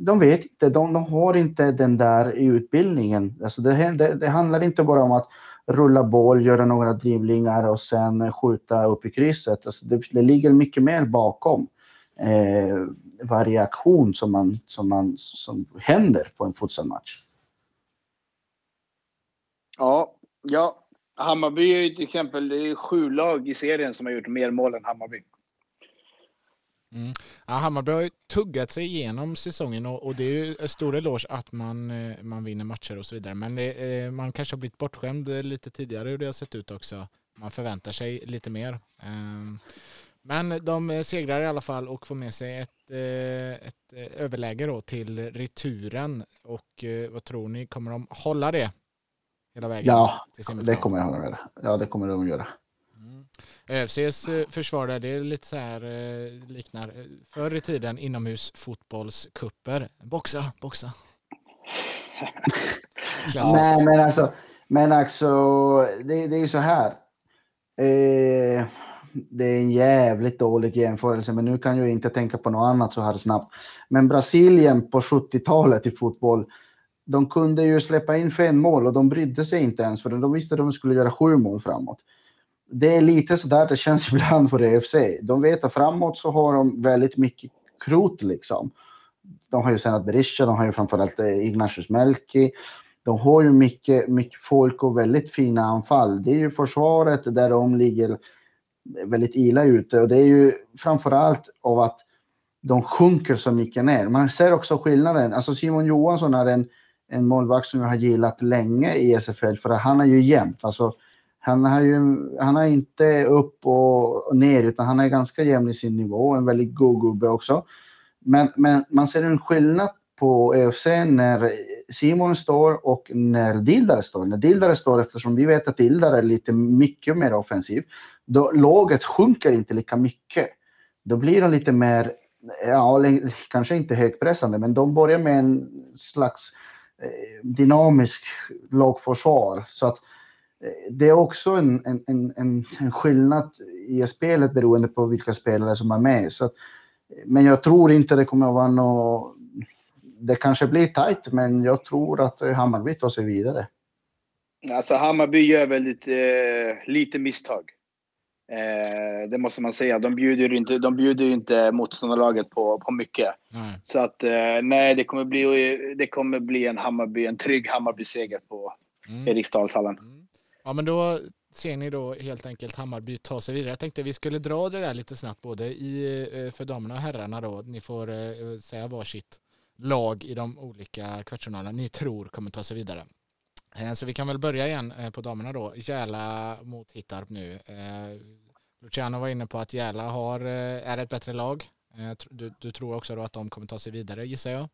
de vet inte, de, de har inte den där utbildningen. Alltså det, det, det, handlar inte bara om att rulla boll, göra några drivlingar och sen skjuta upp i krysset. Alltså det, det ligger mycket mer bakom eh, varje aktion som, man, som, man, som händer på en futsalmatch. Ja, ja. Hammarby är ju till exempel det är sju lag i serien som har gjort mer mål än Hammarby. Mm. Ja, Hammarby har ju tuggat sig igenom säsongen och, och det är ju en stor eloge att man, eh, man vinner matcher och så vidare. Men det, eh, man kanske har blivit bortskämd lite tidigare hur det har sett ut också man förväntar sig lite mer. Ehm, men de segrar i alla fall och får med sig ett, eh, ett eh, överläge då till returen. Och eh, vad tror ni, kommer de hålla det hela vägen? Ja, det kommer de göra. Ja, det kommer de göra. ÖFCs försvar där, det är lite så här, liknar förr i tiden inomhusfotbollskupper. Boxa, boxa. Nej, men alltså, men alltså det, det är ju så här. Eh, det är en jävligt dålig jämförelse, men nu kan jag inte tänka på något annat så här snabbt. Men Brasilien på 70-talet i fotboll, de kunde ju släppa in fem mål och de brydde sig inte ens för de visste att de skulle göra sju mål framåt. Det är lite så där det känns ibland för EFC. De vet att framåt så har de väldigt mycket krut liksom. De har ju Senat Berisha, de har ju framförallt eh, Ignatius Melki. De har ju mycket, mycket folk och väldigt fina anfall. Det är ju försvaret där de ligger väldigt illa ute och det är ju framförallt av att de sjunker så mycket ner. Man ser också skillnaden. Alltså Simon Johansson är en, en målvakt som jag har gillat länge i SFL för att han är ju jämnt. Alltså, han, har ju, han är inte upp och ner utan han är ganska jämn i sin nivå. En väldigt god gubbe också. Men, men man ser en skillnad på EFC när Simon står och när Dildar står. När Dildar står, eftersom vi vet att Dildar är lite mycket mer offensiv, då laget sjunker inte lika mycket. Då blir de lite mer, ja, kanske inte högpressande, men de börjar med en slags eh, dynamisk lagförsvar. Så att eh, det är också en, en, en, en skillnad i spelet beroende på vilka spelare som är med. Så att, men jag tror inte det kommer att vara något... Det kanske blir tajt, men jag tror att Hammarby tar sig vidare. Alltså Hammarby gör väldigt eh, lite misstag. Eh, det måste man säga. De bjuder inte, de bjuder inte motståndarlaget på, på mycket. Mm. Så att eh, nej, det kommer bli, det kommer bli en Hammarby, en trygg Hammarby-seger på mm. Eriksdalshallen. Mm. Ja, men då ser ni då helt enkelt Hammarby ta sig vidare. Jag tänkte vi skulle dra det där lite snabbt både i, eh, för damerna och herrarna då. Ni får eh, säga varsitt lag i de olika kvartsfinalerna ni tror kommer ta sig vidare. Eh, så vi kan väl börja igen på damerna då. Järla mot Hittarp nu. Luciano var inne på att Järla har, är ett bättre lag. Du, du tror också då att de kommer ta sig vidare gissar jag?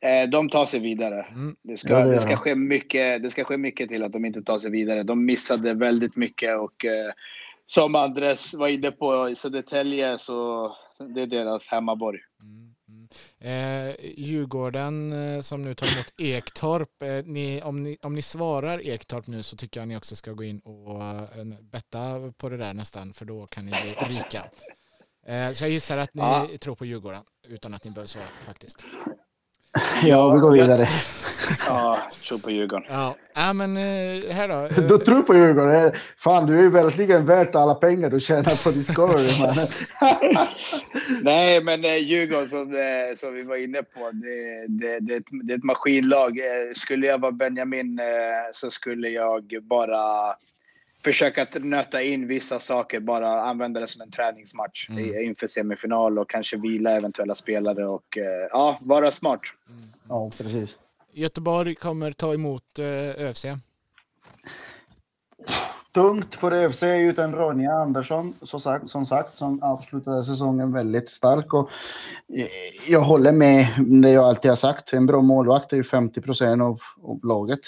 Eh, de tar sig vidare. Mm. Det, ska, ja, det, det, ska ske mycket, det ska ske mycket till att de inte tar sig vidare. De missade väldigt mycket och eh, som Andres var inne på, i Södertälje så det är deras hemmaborg. Mm. mm. Eh, Djurgården eh, som nu tar emot Ektorp. Eh, ni, om, ni, om ni svarar Ektorp nu så tycker jag ni också ska gå in och uh, betta på det där nästan för då kan ni bli rika. Eh, så jag gissar att ni ja. tror på Djurgården utan att ni behöver svara faktiskt. Ja, vi går vidare. Ja, tro på Djurgården. Ja, ja men eh, här då. Du tror på Djurgården? Fan, du är ju verkligen värt alla pengar du tjänar på Discovery. Nej, men eh, Djurgården som, eh, som vi var inne på, det, det, det, det är ett maskinlag. Skulle jag vara Benjamin så skulle jag bara försöka nöta in vissa saker, bara använda det som en träningsmatch mm. inför semifinal och kanske vila eventuella spelare och eh, ja, vara smart. Mm. Ja, precis. Göteborg kommer ta emot eh, ÖFC. Tungt för ÖFC utan Ronja Andersson, som sagt, som sagt, som avslutade säsongen väldigt stark. Och eh, jag håller med det jag alltid har sagt. En bra målvakt är ju 50 procent av, av laget.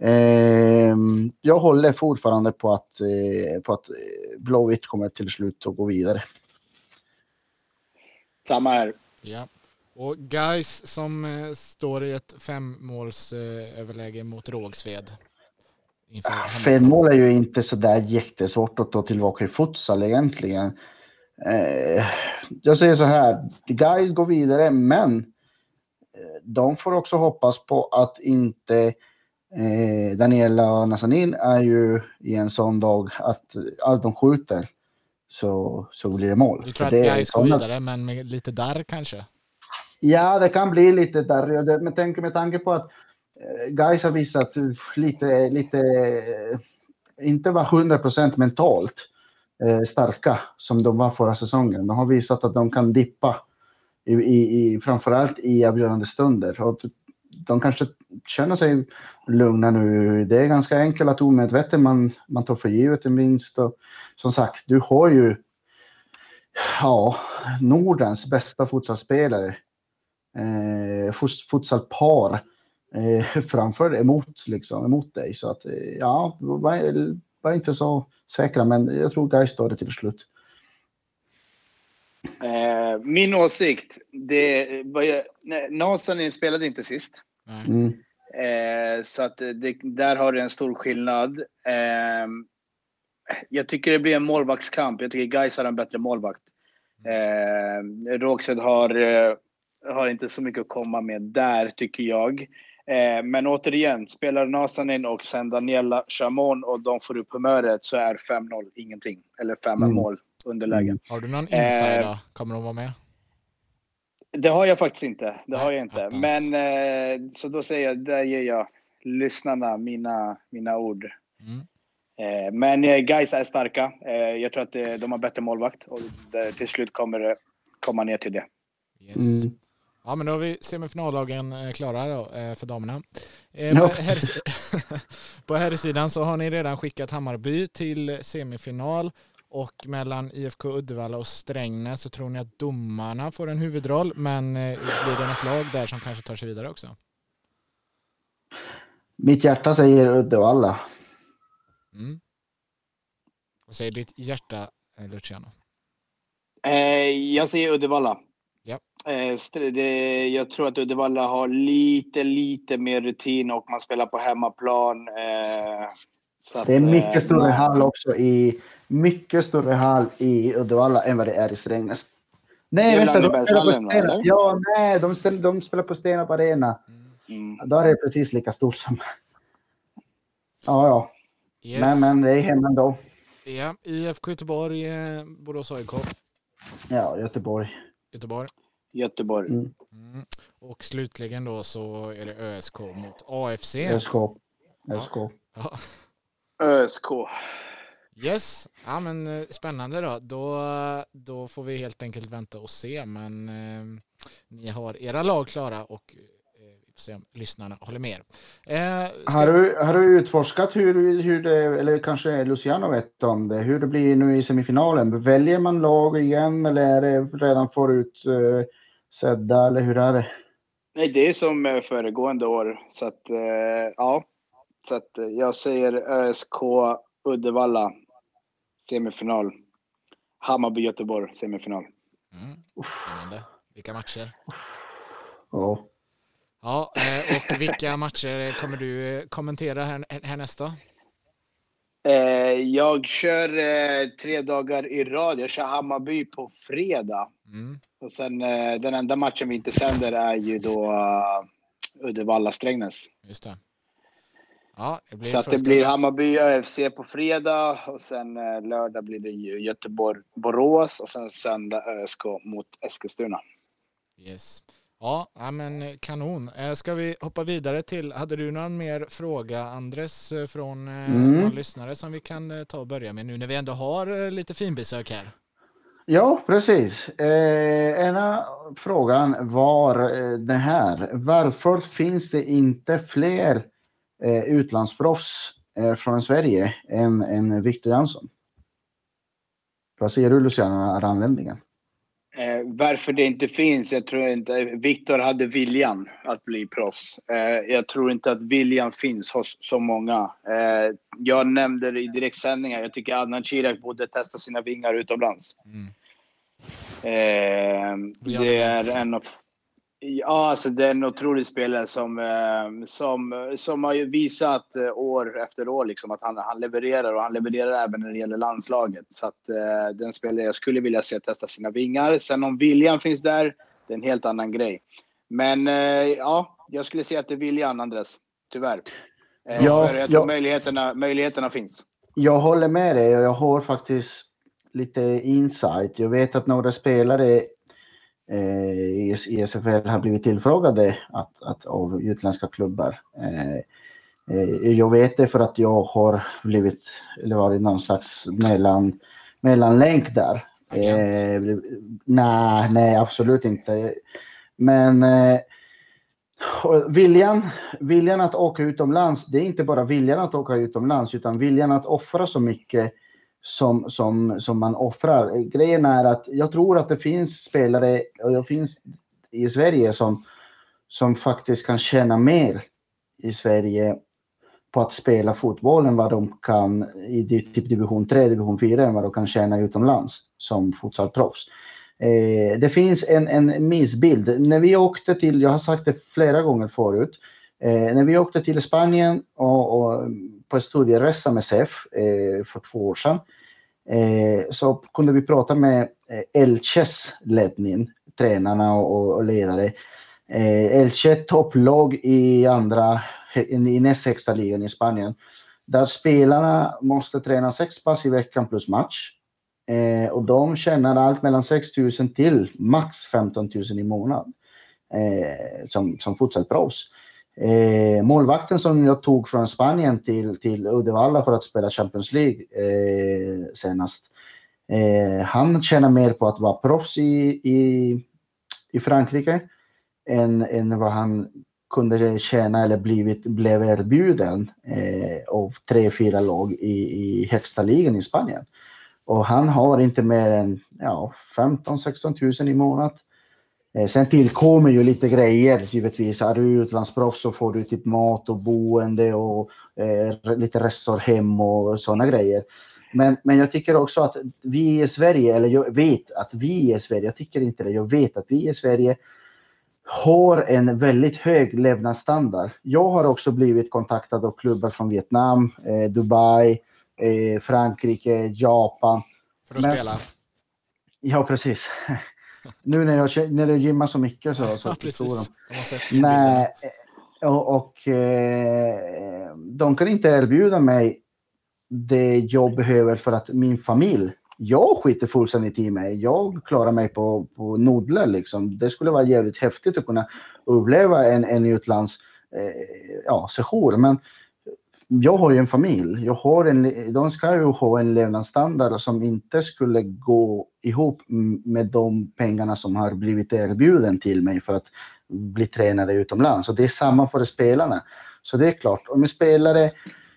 Eh, jag håller fortfarande på att, eh, på att eh, Blåvitt kommer till slut att gå vidare. Samma här. Ja. Och guys som eh, står i ett femmålsöverläge eh, mot Rågsved. Fem mål är ju inte så där jättesvårt att ta tillbaka i futsal egentligen. Eh, jag säger så här, guys går vidare, men eh, de får också hoppas på att inte Eh, Daniela Nazanin är ju i en sån dag att allt de skjuter så, så blir det mål. Du tror att Gais går vidare, men med lite där kanske? Ja, det kan bli lite där. Men tänk med tanke på att eh, Gais har visat lite, lite inte var 100 procent mentalt eh, starka som de var förra säsongen. De har visat att de kan dippa i, i, i framförallt i avgörande stunder. Och de kanske känna sig lugna nu. Det är ganska enkelt att omedvetet man, man tar för givet en vinst. Och, som sagt, du har ju ja, Nordens bästa futsalspelare. Eh, futsalpar eh, framför emot, liksom, emot dig. Så att, eh, ja, var, var inte så säkra, men jag tror Gais tar det till slut. Eh, min åsikt, det var, Nasanin spelade inte sist. Mm. Eh, så att det, där har du en stor skillnad. Eh, jag tycker det blir en målvaktskamp. Jag tycker Gais har en bättre målvakt. Eh, Rågsved har, eh, har inte så mycket att komma med där, tycker jag. Eh, men återigen, spelar Nasanin och sen Daniela Chamon och de får upp humöret så är 5-0 ingenting. Eller 5 mm. mål underlägen. Mm. Har du någon insider? Eh, Kommer de vara med? Det har jag faktiskt inte. Det har jag inte. Men eh, så då säger jag, där ger jag lyssnarna mina, mina ord. Mm. Eh, men eh, guys är starka. Eh, jag tror att de har bättre målvakt och till slut kommer det komma ner till det. Yes. Mm. Ja, men då har vi semifinallagen klara då, för damerna. På, här, på här sidan så har ni redan skickat Hammarby till semifinal och mellan IFK Uddevalla och Strängnäs så tror ni att domarna får en huvudroll, men blir det något lag där som kanske tar sig vidare också? Mitt hjärta säger Uddevalla. Mm. Vad säger ditt hjärta, eh, Luciano? Eh, jag säger Uddevalla. Ja. Eh, det, jag tror att Uddevalla har lite, lite mer rutin och man spelar på hemmaplan. Eh, att, det är mycket eh, större hall också i mycket större hall i Uddevalla än vad det är i Strängnäs. Nej, vänta, de spelar på Stena. Ja, nej, de, ställer, de spelar på Stena Arena. Mm. Då är det precis lika stort som... Ja, ja. Yes. Men, men det är hem ändå. Ja, IFK Göteborg, eh, Borås AIK. Ja, Göteborg. Göteborg. Göteborg. Mm. Mm. Och slutligen då så är det ÖSK mot AFC. ÖSK. ÖSK. Ja. ÖSK. Yes, ja men eh, spännande då. då. Då får vi helt enkelt vänta och se. Men eh, ni har era lag klara och får se om lyssnarna håller med. Eh, ska... har, du, har du utforskat hur, hur det, eller kanske Luciano vet om det, hur det blir nu i semifinalen? Väljer man lag igen eller är det redan förut uh, sedda eller hur är det? Nej, det är som eh, föregående år. Så att, uh, ja. Så att jag säger ÖSK Uddevalla semifinal. Hammarby-Göteborg semifinal. Mm. Spännande. Vilka matcher? Ja. Ja, eh, och vilka matcher kommer du eh, kommentera här, härnäst då? Eh, jag kör tre dagar i rad. Jag kör Hammarby på fredag. Mm. Och sen den enda matchen vi inte sänder är ju då Uddevalla-Strängnäs. Just det. Ja, det blir Så att det blir Hammarby ÖFC på fredag och sen lördag blir det ju Göteborg-Borås och sen söndag ÖSK mot Eskilstuna. Yes. Ja, men kanon. Eh, ska vi hoppa vidare till, hade du någon mer fråga Andres eh, från eh, mm. någon lyssnare som vi kan ta och börja med nu när vi ändå har lite finbesök här? Ja, precis. Eh, ena frågan var det här. Varför finns det inte fler eh, utlandsproffs eh, från Sverige än, än Victor Jansson? Vad säger du Luciana, är användningen? Eh, varför det inte finns? Jag tror inte... Viktor hade viljan att bli proffs. Eh, jag tror inte att viljan finns hos så många. Eh, jag nämnde det i direktsändningar. Jag tycker Adnan Kirak borde testa sina vingar utomlands. Mm. Eh, det är en av Ja, alltså det är en otrolig spelare som, eh, som, som har visat eh, år efter år liksom att han, han levererar och han levererar även när det gäller landslaget. Så att eh, den spelare jag skulle vilja se testa sina vingar. Sen om viljan finns där, det är en helt annan grej. Men ja, jag skulle säga att det är viljan, Andres. Tyvärr. Ja, för jag tror ja. möjligheterna, möjligheterna finns. Jag håller med dig och jag har faktiskt lite insight. Jag vet att några spelare eh, i SFL har blivit tillfrågade att, att, av utländska klubbar. Eh, eh, jag vet det för att jag har blivit, eller varit någon slags mellan, mellanlänk där. Eh, nej, nej, absolut inte. Men eh, viljan, viljan att åka utomlands, det är inte bara viljan att åka utomlands, utan viljan att offra så mycket som, som, som man offrar. Grejen är att jag tror att det finns spelare, och det finns i Sverige som, som faktiskt kan tjäna mer i Sverige på att spela fotboll än vad de kan i typ division 3, division 4 än vad de kan tjäna utomlands som fotbollsproffs. Eh, det finns en, en missbild. När vi åkte till, jag har sagt det flera gånger förut, eh, när vi åkte till Spanien och, och på en studieresa med SEF eh, för två år sedan eh, så kunde vi prata med eh, Elches ledning, tränarna och, och ledare. Eh, Elche topplag i andra, i näst högsta ligan i Spanien. Där spelarna måste träna sex pass i veckan plus match. Eh, och de tjänar allt mellan 6 000 till max 15 000 i månaden eh, som, som fortsatt proffs. Eh, målvakten som jag tog från Spanien till, till Uddevalla för att spela Champions League eh, senast. Eh, han tjänar mer på att vara proffs i, i, i Frankrike än, än vad han kunde tjäna eller blivit, blev erbjuden eh, av tre, fyra lag i, i högsta ligan i Spanien. Och han har inte mer än ja, 15-16 000 i månaden. Eh, sen tillkommer ju lite grejer givetvis. Är du utlandsproffs så får du typ mat och boende och eh, lite resor hem och sådana grejer. Men, men jag tycker också att vi i Sverige, eller jag vet att vi i Sverige, jag tycker inte det, jag vet att vi i Sverige har en väldigt hög levnadsstandard. Jag har också blivit kontaktad av klubbar från Vietnam, eh, Dubai, eh, Frankrike, Japan. För att Men, spela? Ja, precis. nu när jag, när jag gymmar så mycket så, så ja, precis. de. Nej, och, och eh, de kan inte erbjuda mig det jag behöver för att min familj jag skiter fullständigt i mig. Jag klarar mig på, på nudlar liksom. Det skulle vara jävligt häftigt att kunna uppleva en, en utlands eh, ja, session. Men jag har ju en familj. Jag har en, de ska ju ha en levnadsstandard som inte skulle gå ihop med de pengarna som har blivit erbjuden till mig för att bli tränare utomlands. Och det är samma för spelarna. Så det är klart, om en spelare,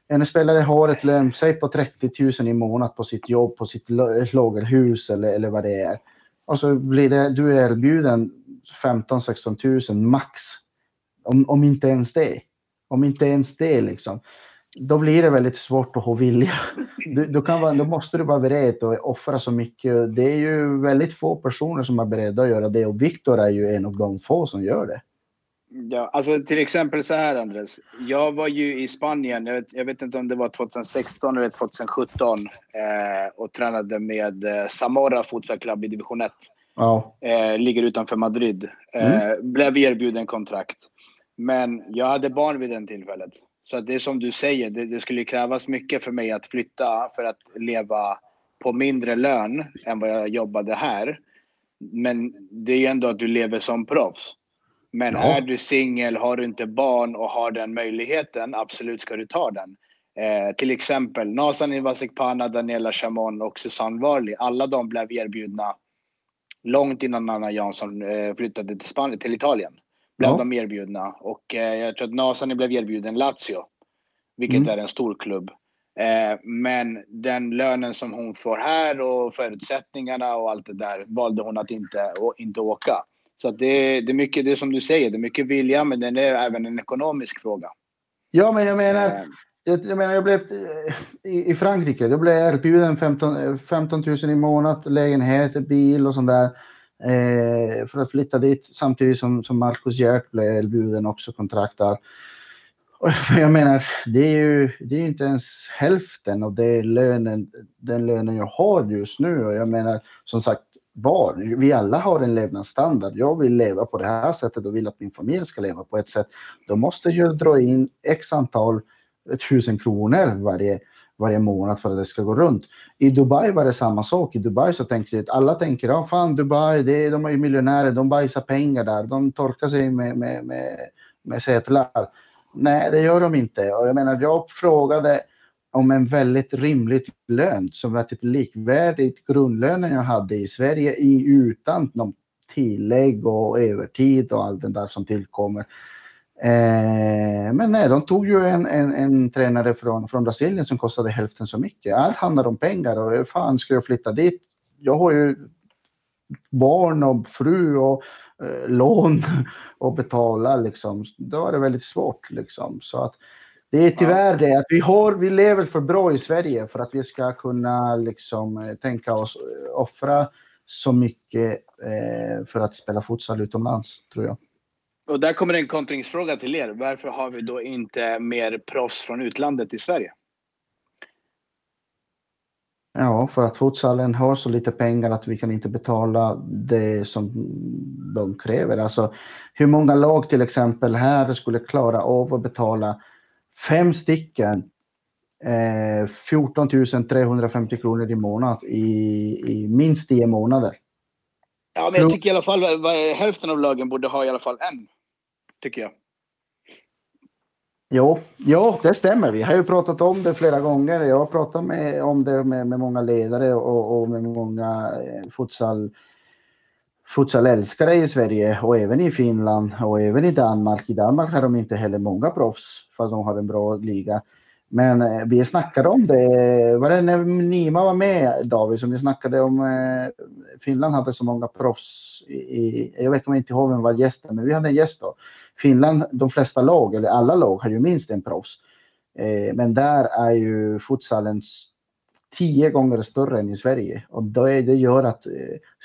en spelare har ett lön, säg på 30 000 i månad på sitt jobb, på sitt lagerhus eller, eller vad det är. Och så blir det, du är erbjuden 15-16 000 max. Om, om inte ens det. Om inte ens det liksom då blir det väldigt svårt att ha vilja. Du, du kan vara, då måste du vara beredd att offra så mycket. Det är ju väldigt få personer som är beredda att göra det och Viktor är ju en av de få som gör det. Ja, alltså till exempel så här Andres. Jag var ju i Spanien, jag vet, jag vet inte om det var 2016 eller 2017 eh, och tränade med eh, Zamora Futsal Club i division 1. Ja. Eh, ligger utanför Madrid. Eh, mm. Blev erbjuden kontrakt. Men jag hade barn vid den tillfället. Så det är som du säger, det, det, skulle krävas mycket för mig att flytta för att leva på mindre lön än vad jag jobbade här. Men det är ju ändå att du lever som proffs. Men ja. är du singel, har du inte barn och har den möjligheten, absolut ska du ta den. Eh, till exempel Nasan Ivasikpana, Daniela Chamon och Susanne Varli. Alla de blev erbjudna långt innan Anna Jansson eh, flyttade till, Spanien, till Italien blev ja. de erbjudna. Och eh, jag tror att Nasani blev erbjuden Lazio, vilket mm. är en stor klubb. Eh, men den lönen som hon får här och förutsättningarna och allt det där valde hon att inte, och, inte åka. Så det, det är mycket, det är som du säger, det är mycket vilja, men det är även en ekonomisk fråga. Ja, men jag menar, eh. jag, jag menar, jag blev eh, i, i Frankrike, jag blev erbjuden 15, 15 000 i månad, lägenhet, bil och sånt där Eh, för att flytta dit samtidigt som, som Marcus Hjert blev erbjuden också kontrakt där. Och jag menar, det är ju det är inte ens hälften av det lönen, den lönen jag har just nu. Och jag menar, som sagt, var. Vi alla har en levnadsstandard. Jag vill leva på det här sättet och vill att min familj ska leva på ett sätt. Då måste jag dra in x antal tusen kronor varje, varje månad för att det ska gå runt. I Dubai var det samma sak. I Dubai så tänkte att alla tänker, ja fan Dubai, det de är ju miljonärer, de bajsar pengar där, de torkar sig med, med, med, med sätlar. Nej, det gör de inte. Och jag menar, jag frågade om en väldigt rimlig lön som var typ likvärdigt grundlönen jag hade i Sverige i, utan någon tillägg och övertid och allt det där som tillkommer. Eh, men nej, de tog ju en, en, en, tränare från, från Brasilien som kostade hälften så mycket. Allt handlar om pengar och fan ska jag flytta dit? Jag har ju barn och fru och eh, lån att betala liksom. Då är det väldigt svårt liksom. Så att det är tyvärr det att vi har, vi lever för bra i Sverige för att vi ska kunna liksom eh, tänka oss eh, offra så mycket eh, för att spela futsal utomlands, tror jag. Och där kommer en kontringsfråga till er. Varför har vi då inte mer proffs från utlandet i Sverige? Ja, för att futsalen har så lite pengar att vi kan inte betala det som de kräver. Alltså, hur många lag till exempel här skulle klara av att betala fem stycken eh, 14 350 kronor i månad i, i minst 10 månader? Ja, men jag tycker i alla fall hälften av lagen borde ha i alla fall en tycker jag. Jo, jo, det stämmer. Vi har ju pratat om det flera gånger. Jag har pratat med, om det med, med många ledare och, och med många eh, futsal, futsalälskare i Sverige och även i Finland och även i Danmark. I Danmark har de inte heller många proffs fast de har en bra liga. Men eh, vi snackade om det, var det när Nima var med David, som vi snackade om eh, Finland hade så många proffs i, i jag vet inte ihåg vem var gästen, men vi hade en gäst då. Finland, de flesta lag, eller alla lag, har ju minst en proffs. Eh, men där är ju futsalen tio gånger större än i Sverige och det gör att eh,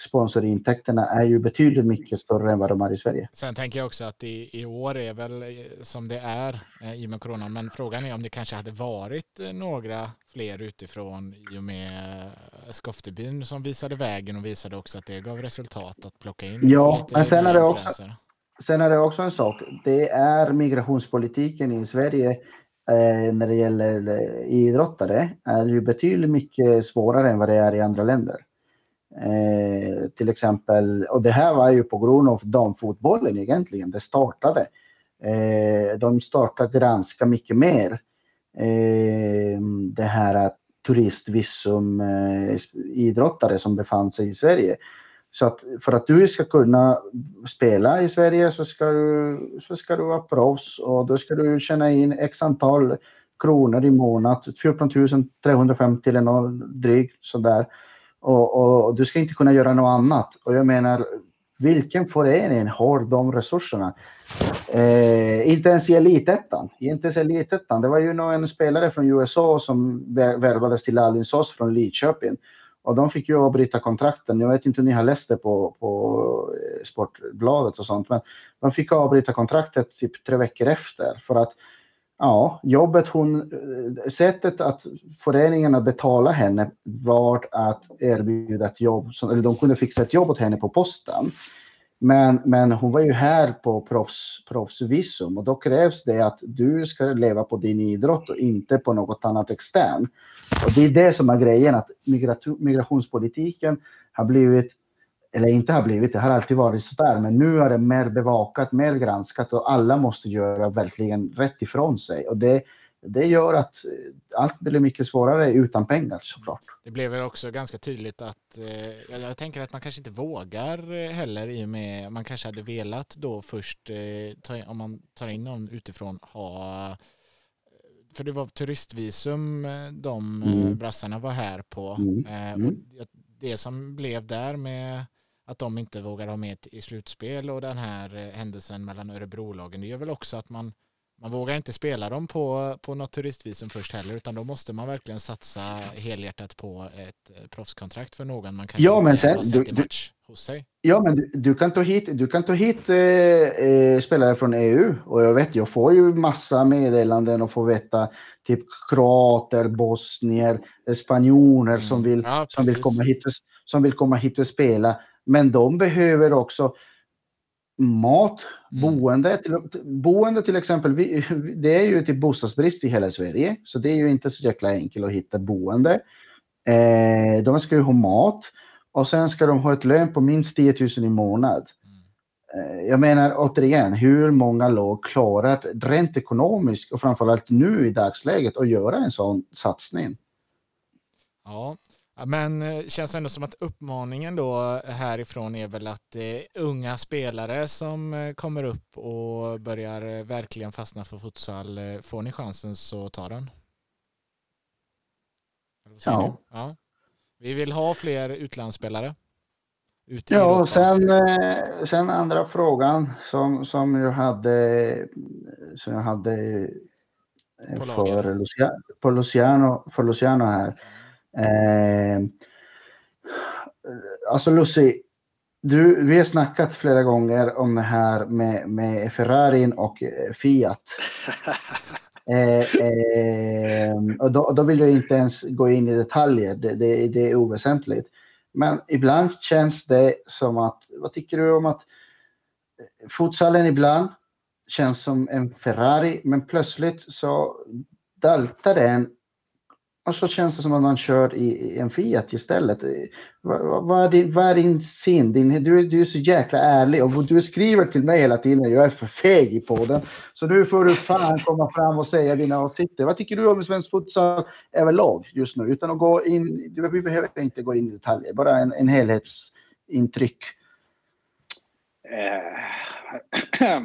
sponsorintäkterna är ju betydligt mycket större än vad de är i Sverige. Sen tänker jag också att i, i år är väl eh, som det är i och med coronan, men frågan är om det kanske hade varit några fler utifrån i och med Skoftebyn som visade vägen och visade också att det gav resultat att plocka in. Ja, men sen är det också Sen är det också en sak. Det är migrationspolitiken i Sverige eh, när det gäller eh, idrottare är ju betydligt mycket svårare än vad det är i andra länder. Eh, till exempel, och det här var ju på grund av damfotbollen egentligen, det startade. Eh, de startade granska mycket mer eh, det här turistvisum eh, idrottare som befann sig i Sverige. Så att för att du ska kunna spela i Sverige så ska du, så ska du vara proffs och då ska du tjäna in x antal kronor i månad, 14 350 eller något drygt sådär. Och, och, och, du ska inte kunna göra något annat. Och jag menar, vilken förening har de resurserna? Eh, inte ens i elitettan. Inte ens i elitettan. Det var ju en spelare från USA som värvades till Alingsås från Lidköping. Och de fick ju avbryta kontrakten. Jag vet inte om ni har läst det på, på eh, Sportbladet och sånt, men de fick avbryta kontraktet typ tre veckor efter för att ja, jobbet hon, eh, sättet att föreningarna betalade henne var att erbjuda ett jobb, eller de kunde fixa ett jobb åt henne på posten. Men, men hon var ju här på proffs, proffsvisum och då krävs det att du ska leva på din idrott och inte på något annat extern. Och det är det som är grejen, att migrationspolitiken har blivit, eller inte har blivit, det har alltid varit sådär, men nu är det mer bevakat, mer granskat och alla måste göra verkligen rätt ifrån sig. Och det, det gör att eh, allt blir mycket svårare utan pengar såklart. Det blev väl också ganska tydligt att eh, jag tänker att man kanske inte vågar eh, heller i och med man kanske hade velat då först eh, ta, om man tar in någon utifrån ha eh, för det var turistvisum de mm. brassarna var här på mm. Mm. och det som blev där med att de inte vågar ha med i slutspel och den här händelsen mellan Örebrolagen det gör väl också att man man vågar inte spela dem på, på något turistvisum först heller utan då måste man verkligen satsa helhjärtat på ett eh, proffskontrakt för någon man kan ja, men sen, ha sett i match hos sig. Ja, men du, du, kan ta hit, du kan ta hit eh, eh spelare från EU och jag vet, jag får ju massa meddelanden och får veta typ kroater, bosnier, spanjorer mm. som, vill, ja, som, vill komma hit och, som vill komma hit och spela. Men de behöver också mat, mm. boende. Till, boende till exempel, vi, det är ju typ bostadsbrist i hela Sverige, så det är ju inte så jäkla enkelt att hitta boende. Eh, de ska ju ha mat och sen ska de ha ett lön på minst 10 000 i månad. Eh, jag menar återigen, hur många lag klarar rent ekonomiskt och framförallt nu i dagsläget att göra en sån satsning? Ja, men eh, känns ändå som att uppmaningen då härifrån är väl att det är unga spelare som eh, kommer upp och börjar eh, verkligen fastna för futsal. Får ni chansen så ta den. Ja. ja. Vi vill ha fler utlandsspelare. ja, och sen, sen andra frågan som, som jag hade, som jag hade på för, Luciano, på Luciano, för Luciano här. Eh, alltså Lucy, du, vi har snackat flera gånger om det här med, med Ferrarin och eh, Fiat. Eh, eh, och då, då, vill jag inte ens gå in i detaljer, det, det, det, är oväsentligt. Men ibland känns det som att, vad tycker du om att futsalen ibland känns som en Ferrari, men plötsligt så daltar den och så känns det som att man kör i en Fiat istället. Vad, vad, är, din, vad är din sin? Din, du, du är så jäkla ärlig och du skriver till mig hela tiden. Jag är för feg i podden. Så nu får du fan komma fram och säga dina åsikter. Vad tycker du om svensk futsal överlag just nu? Utan att gå in, vi behöver inte gå in i detaljer, bara en, en helhetsintryck. Eh,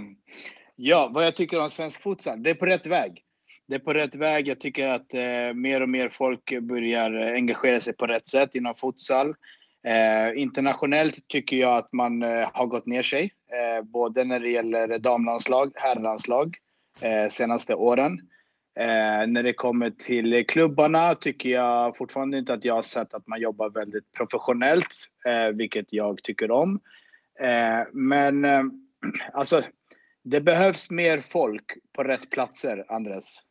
ja, vad jag tycker om svensk futsal? Det är på rätt väg det är på rätt väg. Jag tycker att eh, mer och mer folk börjar engagera sig på rätt sätt inom futsal. Eh, internationellt tycker jag att man eh, har gått ner sig, eh, både när det gäller damlandslag, herrlandslag, eh, senaste åren. Eh, när det kommer till klubbarna tycker jag fortfarande inte att jag har sett att man jobbar väldigt professionellt, eh, vilket jag tycker om. Eh, men eh, alltså, det behövs mer folk på rätt platser, Andres.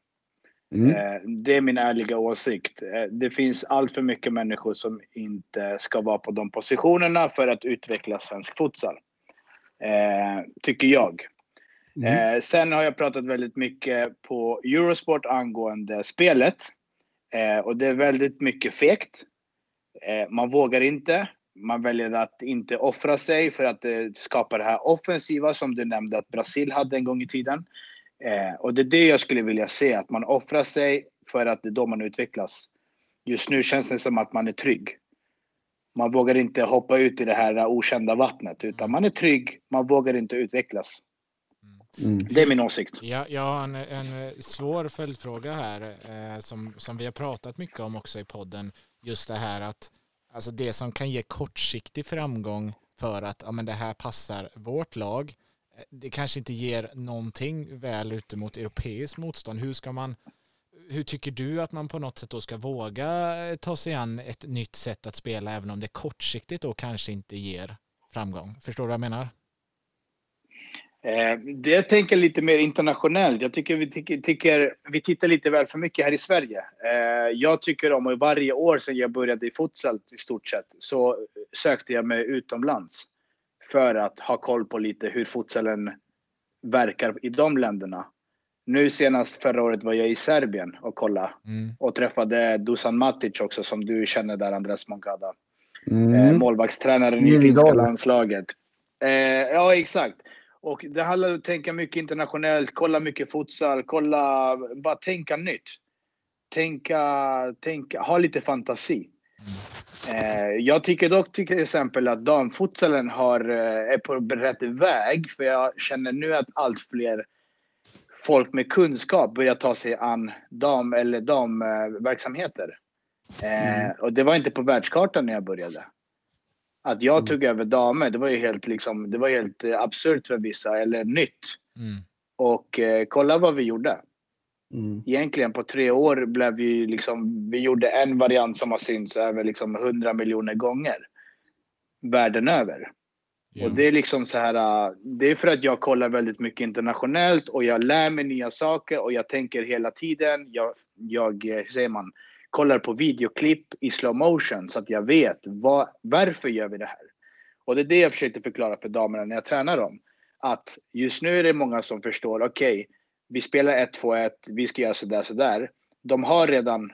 Mm. Eh, det är min ärliga åsikt. Eh, det finns allt för mycket människor som inte ska vara på de positionerna för att utveckla svensk futsal. Eh, tycker jag. Mm. Sen har jag pratat väldigt mycket på Eurosport angående spelet. Och det är väldigt mycket fegt. Man vågar inte. Man väljer att inte offra sig för att skapa det här offensiva som du nämnde att Brasil hade en gång i tiden. Eh, och det är det jag skulle vilja se, att man offrar sig för att det är då man utvecklas. Just nu känns det som att man är trygg. Man vågar inte hoppa ut i det här okända vattnet, utan man är trygg, man vågar inte utvecklas. Mm. Det är min åsikt. Ja, jag har en, en svår följdfråga här eh, som, som vi har pratat mycket om också i podden. Just det här att alltså det som kan ge kortsiktig framgång för att ja, men det här passar vårt lag Eh, det kanske inte ger någonting väl ute mot europeiskt motstånd. Hur ska man hur tycker du att man på något sätt då ska våga eh, ta sig an ett nytt sätt att spela även om det kortsiktigt då kanske inte ger framgång? Förstår du vad jag menar? Eh, det jag tänker lite mer internationellt. Jag tycker vi, tycker, tycker vi tittar lite väl för mycket här i Sverige. Eh, jag tycker om, och varje år sedan jag började i futsal i stort sett, så sökte jag mig utomlands för att ha koll på lite hur futsalen verkar i de länderna. Nu senast förra året var jag i Serbien och kollade mm. och träffade Dusan Matic också som du känner där, Andres Moncada. Mm. Eh, målvaktstränaren i finska landslaget. Eh, ja, exakt. Och det handlar om att tänka mycket internationellt, kolla mycket futsal, kolla, bara tänka nytt. Tänka, tänka, ha lite fantasi. Eh, jag tycker dock till exempel att damfutsalen har, eh, är på rätt väg. För jag känner nu att allt fler folk med kunskap börjar ta sig an dam eller damverksamheter. Eh, mm. Och det var inte på världskartan när jag började. Att jag mm. tog över damer, det var ju helt, liksom, det var helt absurt för vissa, eller nytt. Mm. Och eh, kolla vad vi gjorde. Mm. Egentligen på tre år blev vi liksom, vi gjorde en variant som har synts över liksom 100 miljoner gånger. Världen över. Yeah. Och det är liksom så här, det är för att jag kollar väldigt mycket internationellt och jag lär mig nya saker och jag tänker hela tiden. Jag, jag hur säger man, kollar på videoklipp i slow motion så att jag vet vad, varför gör vi det här? Och det är det jag försökte förklara för damerna när jag tränar dem. Att just nu är det många som förstår, okej, okay, vi spelar 1-2-1, vi ska göra sådär, sådär. De har redan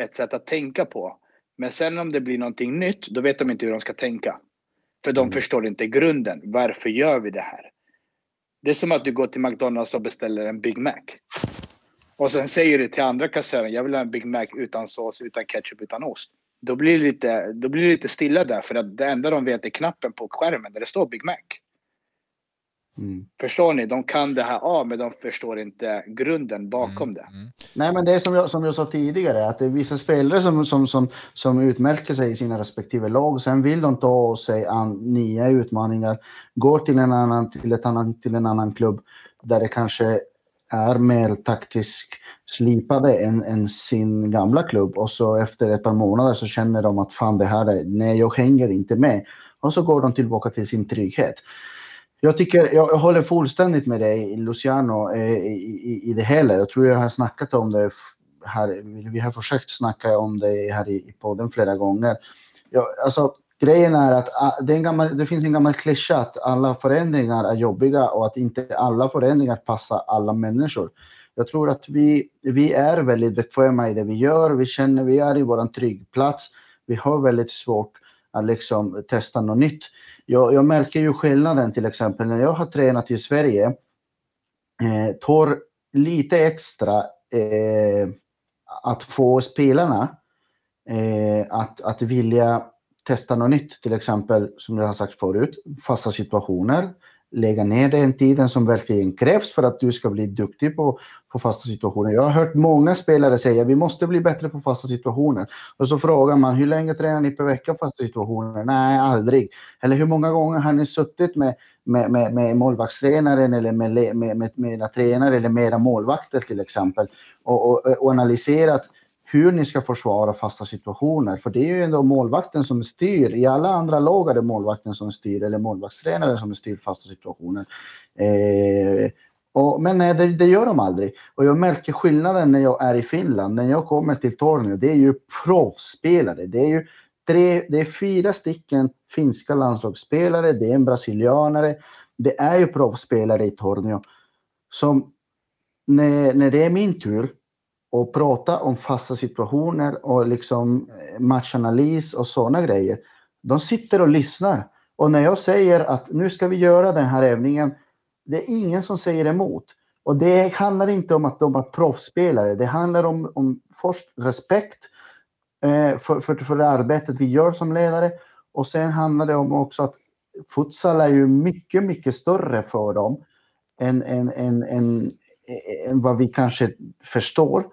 ett sätt att tänka på. Men sen om det blir någonting nytt, då vet de inte hur de ska tänka. För de mm. förstår inte grunden. Varför gör vi det här? Det är som att du går till McDonalds och beställer en Big Mac. Och sen säger du till andra kassören, jag vill ha en Big Mac utan sås, utan ketchup, utan ost. då blir, det lite, då blir det lite stilla där för att det enda de vet är knappen på skärmen där det står Big Mac. Mm. Förstår ni? De kan det här av, men de förstår inte grunden bakom mm. det. Mm. Nej, men det är som jag, som jag sa tidigare, att det är vissa spelare som, som, som, som utmärker sig i sina respektive lag. Sen vill de ta sig an nya utmaningar, går till en annan, till ett annan, till en annan klubb där det kanske är mer taktiskt slipade än, än, sin gamla klubb och så efter ett par månader så känner de att fan det här är, nej jag hänger inte med. Och så går de tillbaka till sin trygghet. Jag, tycker, jag, håller fullständigt med dig, Luciano, eh, i, i, i det hela. Jag tror jag har snackat om det här. Vi har försökt snacka om det här i, i podden flera gånger. Jag, alltså, grejen är att ah, det, är gammal, det finns en gammal klyscha att alla förändringar är jobbiga och att inte alla förändringar passar alla människor. Jag tror att vi, vi är väldigt bekväma i det vi gör. Vi känner vi är i vår tryggplats. Vi har väldigt svårt att liksom testa något nytt jag, jag märker ju skillnaden till exempel när jag har tränat i Sverige. Eh, tar lite extra eh, att få spelarna eh, att, att vilja testa något nytt, till exempel som jag har sagt förut, fasta situationer, lägga ner den tiden som verkligen krävs för att du ska bli duktig på, på fasta situationer. Jag har hört många spelare säga vi måste bli bättre på fasta situationer. Och så frågar man hur länge tränar ni per vecka fasta situationer? Nej, aldrig. Eller hur många gånger har ni suttit med, med, med, med målvaktstränaren eller med, med, med, med era tränare eller med era målvakter till exempel och, och, och analyserat hur ni ska försvara fasta situationer. För det är ju ändå målvakten som styr. I alla andra lag är det målvakten som styr eller målvaktstränaren som styr fasta situationer. Eh, och, men nej, det, det, gör de aldrig. Och jag märker skillnaden när jag är i Finland. När jag kommer till Tornio, det är ju proffsspelare. Det är ju tre, det är fyra stycken finska landslagsspelare, det är en brasilianare. Det är ju proffsspelare i Tornio. Som när, när det är min tur och prata om fasta situationer och liksom eh, matchanalys och sådana grejer. De sitter och lyssnar. Och när jag säger att nu ska vi göra den här övningen, det är ingen som säger emot. Och det handlar inte om att de är proffsspelare, det handlar om, om först respekt eh, för, för, för det arbetet vi gör som ledare. Och sen handlar det om också att futsal är ju mycket, mycket större för dem än, än, än, än, Eh, än vad vi kanske förstår.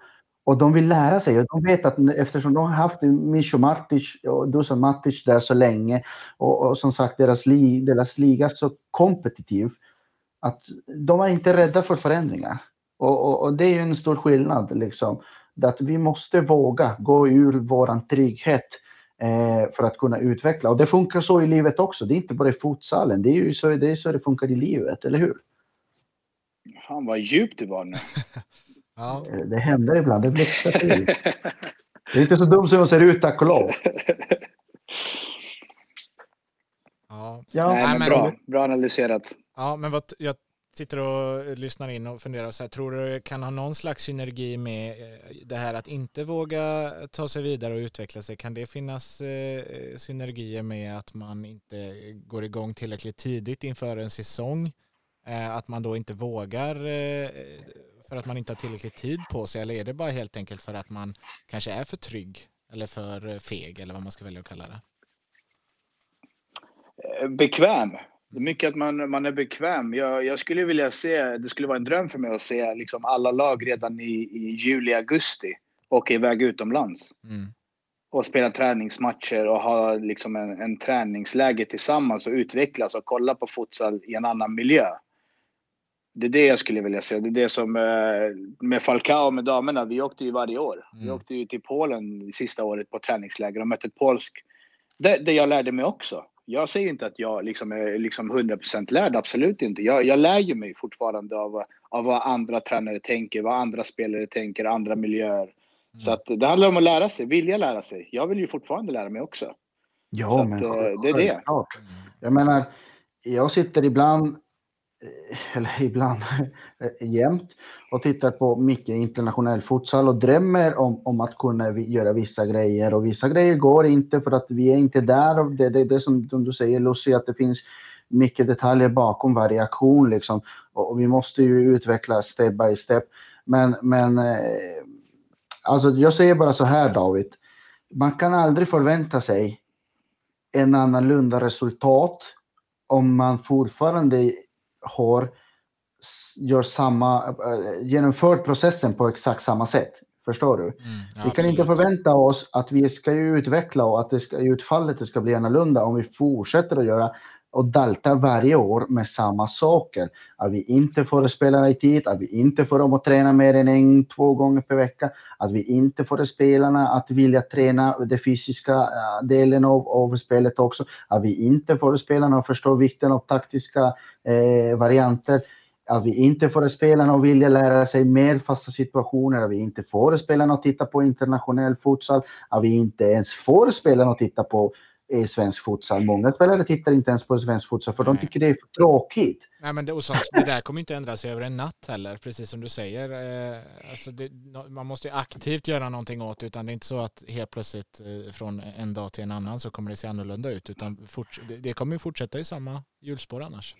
Och de vill lära sig och de vet att eftersom de har haft Micho Matic och Dusan Matic där så länge och, och som sagt deras, li, deras liga så kompetitiv att de är inte rädda för förändringar. Och, och, och, det är ju en stor skillnad liksom. Att vi måste våga gå ur våran trygghet eh, för att kunna utveckla. Och det funkar så i livet också. Det är inte bara i fotsalen. Det är ju så det, är så det funkar i livet, eller hur? Fan vad djupt det var nu. Ja. Eh, det händer ibland, det blixtrar till. Det är inte så dumt som det ser ut, tack och lov. Ja, ja Nej, men bra, bra analyserat. Ja, men vad, jag sitter och lyssnar in och funderar så här, tror du det kan ha någon slags synergi med eh, det här att inte våga ta sig vidare och utveckla sig? Kan det finnas eh, synergier med att man inte går igång tillräckligt tidigt inför en säsong? Eh, att man då inte vågar eh, för att man inte har tillräckligt tid på sig eller är det bara helt enkelt för att man kanske är för trygg eller för feg eller vad man ska välja att kalla det? Eh, bekväm. Det är mycket att man, man är bekväm. Jag, jag skulle vilja se, det skulle vara en dröm för mig att se liksom alla lag redan i, i juli, augusti åka iväg utomlands. Mm. Och spela träningsmatcher och ha liksom en, en träningsläge tillsammans och utvecklas och kolla på futsal i en annan miljö. Det är det jag skulle vilja säga. Det är det som eh, med Falcao med damerna. Vi åkte ju varje år. Mm. Vi åkte ju till Polen sista året på träningsläger och mötte ett polsk. Det, det jag lärde mig också. Jag säger inte att jag liksom är liksom 100% lärd, absolut inte. Jag, jag lär ju mig fortfarande av, av vad andra tränare tänker, vad andra spelare tänker, andra miljöer. Mm. Så att det handlar om att lära sig, vilja lära sig. Jag vill ju fortfarande lära mig också. Ja, Så men att, eh, det är det. Jag menar, jag sitter ibland Eh, eller ibland eh, jämt, och tittar på mycket internationell futsal och drömmer om, om att kunna göra vissa grejer. Och vissa grejer går inte för att vi är inte där. Det är det, det som, som du säger Lucy, att det finns mycket detaljer bakom varje aktion liksom. Och, och vi måste ju utveckla step by step. Men, men eh, alltså jag säger bara så här David. man kan aldrig förvänta sig en annorlunda resultat om man fortfarande har gör samma, äh, genomför processen på exakt samma sätt. Förstår du? Mm, vi kan inte förvänta oss att vi ska utveckla och att det ska, utfallet det ska bli annorlunda om vi fortsätter att göra och dalta varje år med samma saker. Att vi inte får spelarna i tid, att vi inte får dem att träna mer än en, två gånger per vecka, att vi inte får spelarna att vilja träna den fysiska eh, delen av, av spelet också, att vi inte får spelarna att förstå vikten av taktiska eh, varianter att vi inte får spelarna att vilja lära sig mer fasta situationer, att vi inte får spelarna att titta på internationell futsal, att vi inte ens får spelarna att titta på eh, svensk futsal. Många spelare tittar inte ens på svensk futsal för Nej. de tycker det är för tråkigt. Nej, men det, och sånt, det där kommer inte ändra sig över en natt heller, precis som du säger. Eh, alltså det, man måste ju aktivt göra någonting åt det, utan det är inte så att helt plötsligt eh, från en dag till en annan så kommer det se annorlunda ut, utan fort, det, det kommer ju fortsätta i samma hjulspår annars.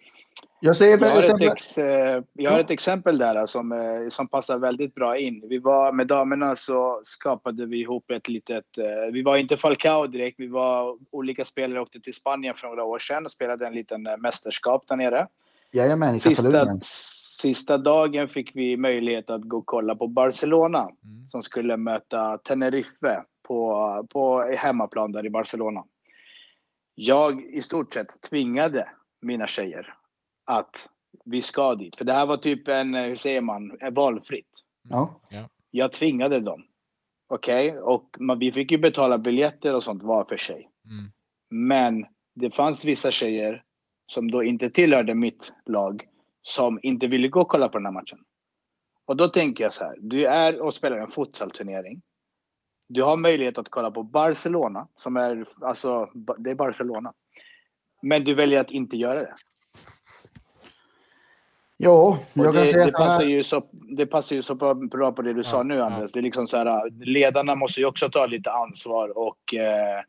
Jag, säger, jag, har ett ex, eh, jag har ett exempel där som, eh, som passar väldigt bra in. Vi var med damerna så skapade vi ihop ett litet... Eh, vi var inte Falcao direkt. Vi var olika spelare åkte till Spanien för några år sedan och spelade en liten mästerskap där nere. Jajamän, i sista, sista dagen fick vi möjlighet att gå och kolla på Barcelona mm. som skulle möta Tenerife på, på hemmaplan där i Barcelona. Jag i stort sett tvingade mina tjejer att vi ska dit. För det här var typ en, hur säger man, valfritt. Ja. Jag tvingade dem. Okej, okay? och man, vi fick ju betala biljetter och sånt var för sig. Mm. Men det fanns vissa tjejer som då inte tillhörde mitt lag som inte ville gå och kolla på den här matchen. Och då tänker jag så här, du är och spelar en futsalturnering. Du har möjlighet att kolla på Barcelona, som är, alltså, det är Barcelona. Men du väljer att inte göra det. Ja, jag det, det, passar ju så, det passar ju så bra på det du ja, sa nu Anders. Ja. Det är liksom så här, ledarna måste ju också ta lite ansvar och, eh,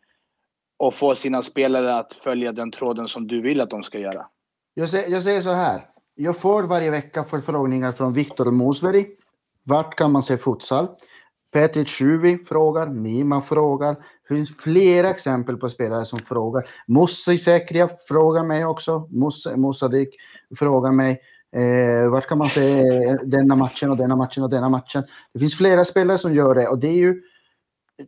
och få sina spelare att följa den tråden som du vill att de ska göra. Jag säger, jag säger så här. Jag får varje vecka förfrågningar från Viktor Mosberg. Vart kan man se futsal? Petri Tjuvi frågar, Nima frågar. Det finns flera exempel på spelare som frågar. Musse Säkria frågar mig också. Musse, Musadik frågar mig. Eh, vart kan man se denna matchen och denna matchen och denna matchen? Det finns flera spelare som gör det och det är ju,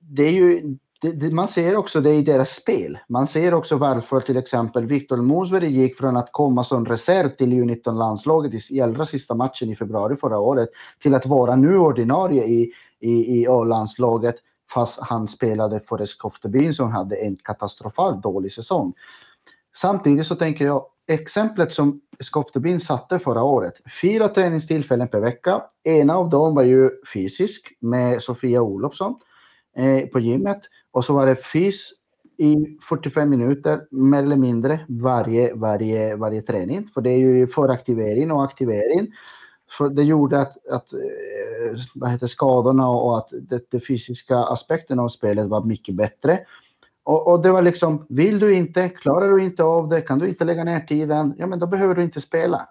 det är ju det, det, man ser också det i deras spel. Man ser också varför till exempel Viktor Mosberg gick från att komma som reserv till U19-landslaget i allra sista matchen i februari förra året till att vara nu ordinarie i, i, i A-landslaget fast han spelade för Skoftebyn som hade en katastrofalt dålig säsong. Samtidigt så tänker jag exemplet som Skoftebyn satte förra året. Fyra träningstillfällen per vecka. Ena av dem var ju fysisk med Sofia Olofsson eh, på gymmet. Och så var det fys i 45 minuter mer eller mindre varje, varje, varje träning. För det är ju föraktivering och aktivering. För det gjorde att, att eh, vad heter, skadorna och att det, det fysiska aspekten av spelet var mycket bättre. Och, och, det var liksom, vill du inte, klarar du inte av det, kan du inte lägga ner tiden, ja men då behöver du inte spela.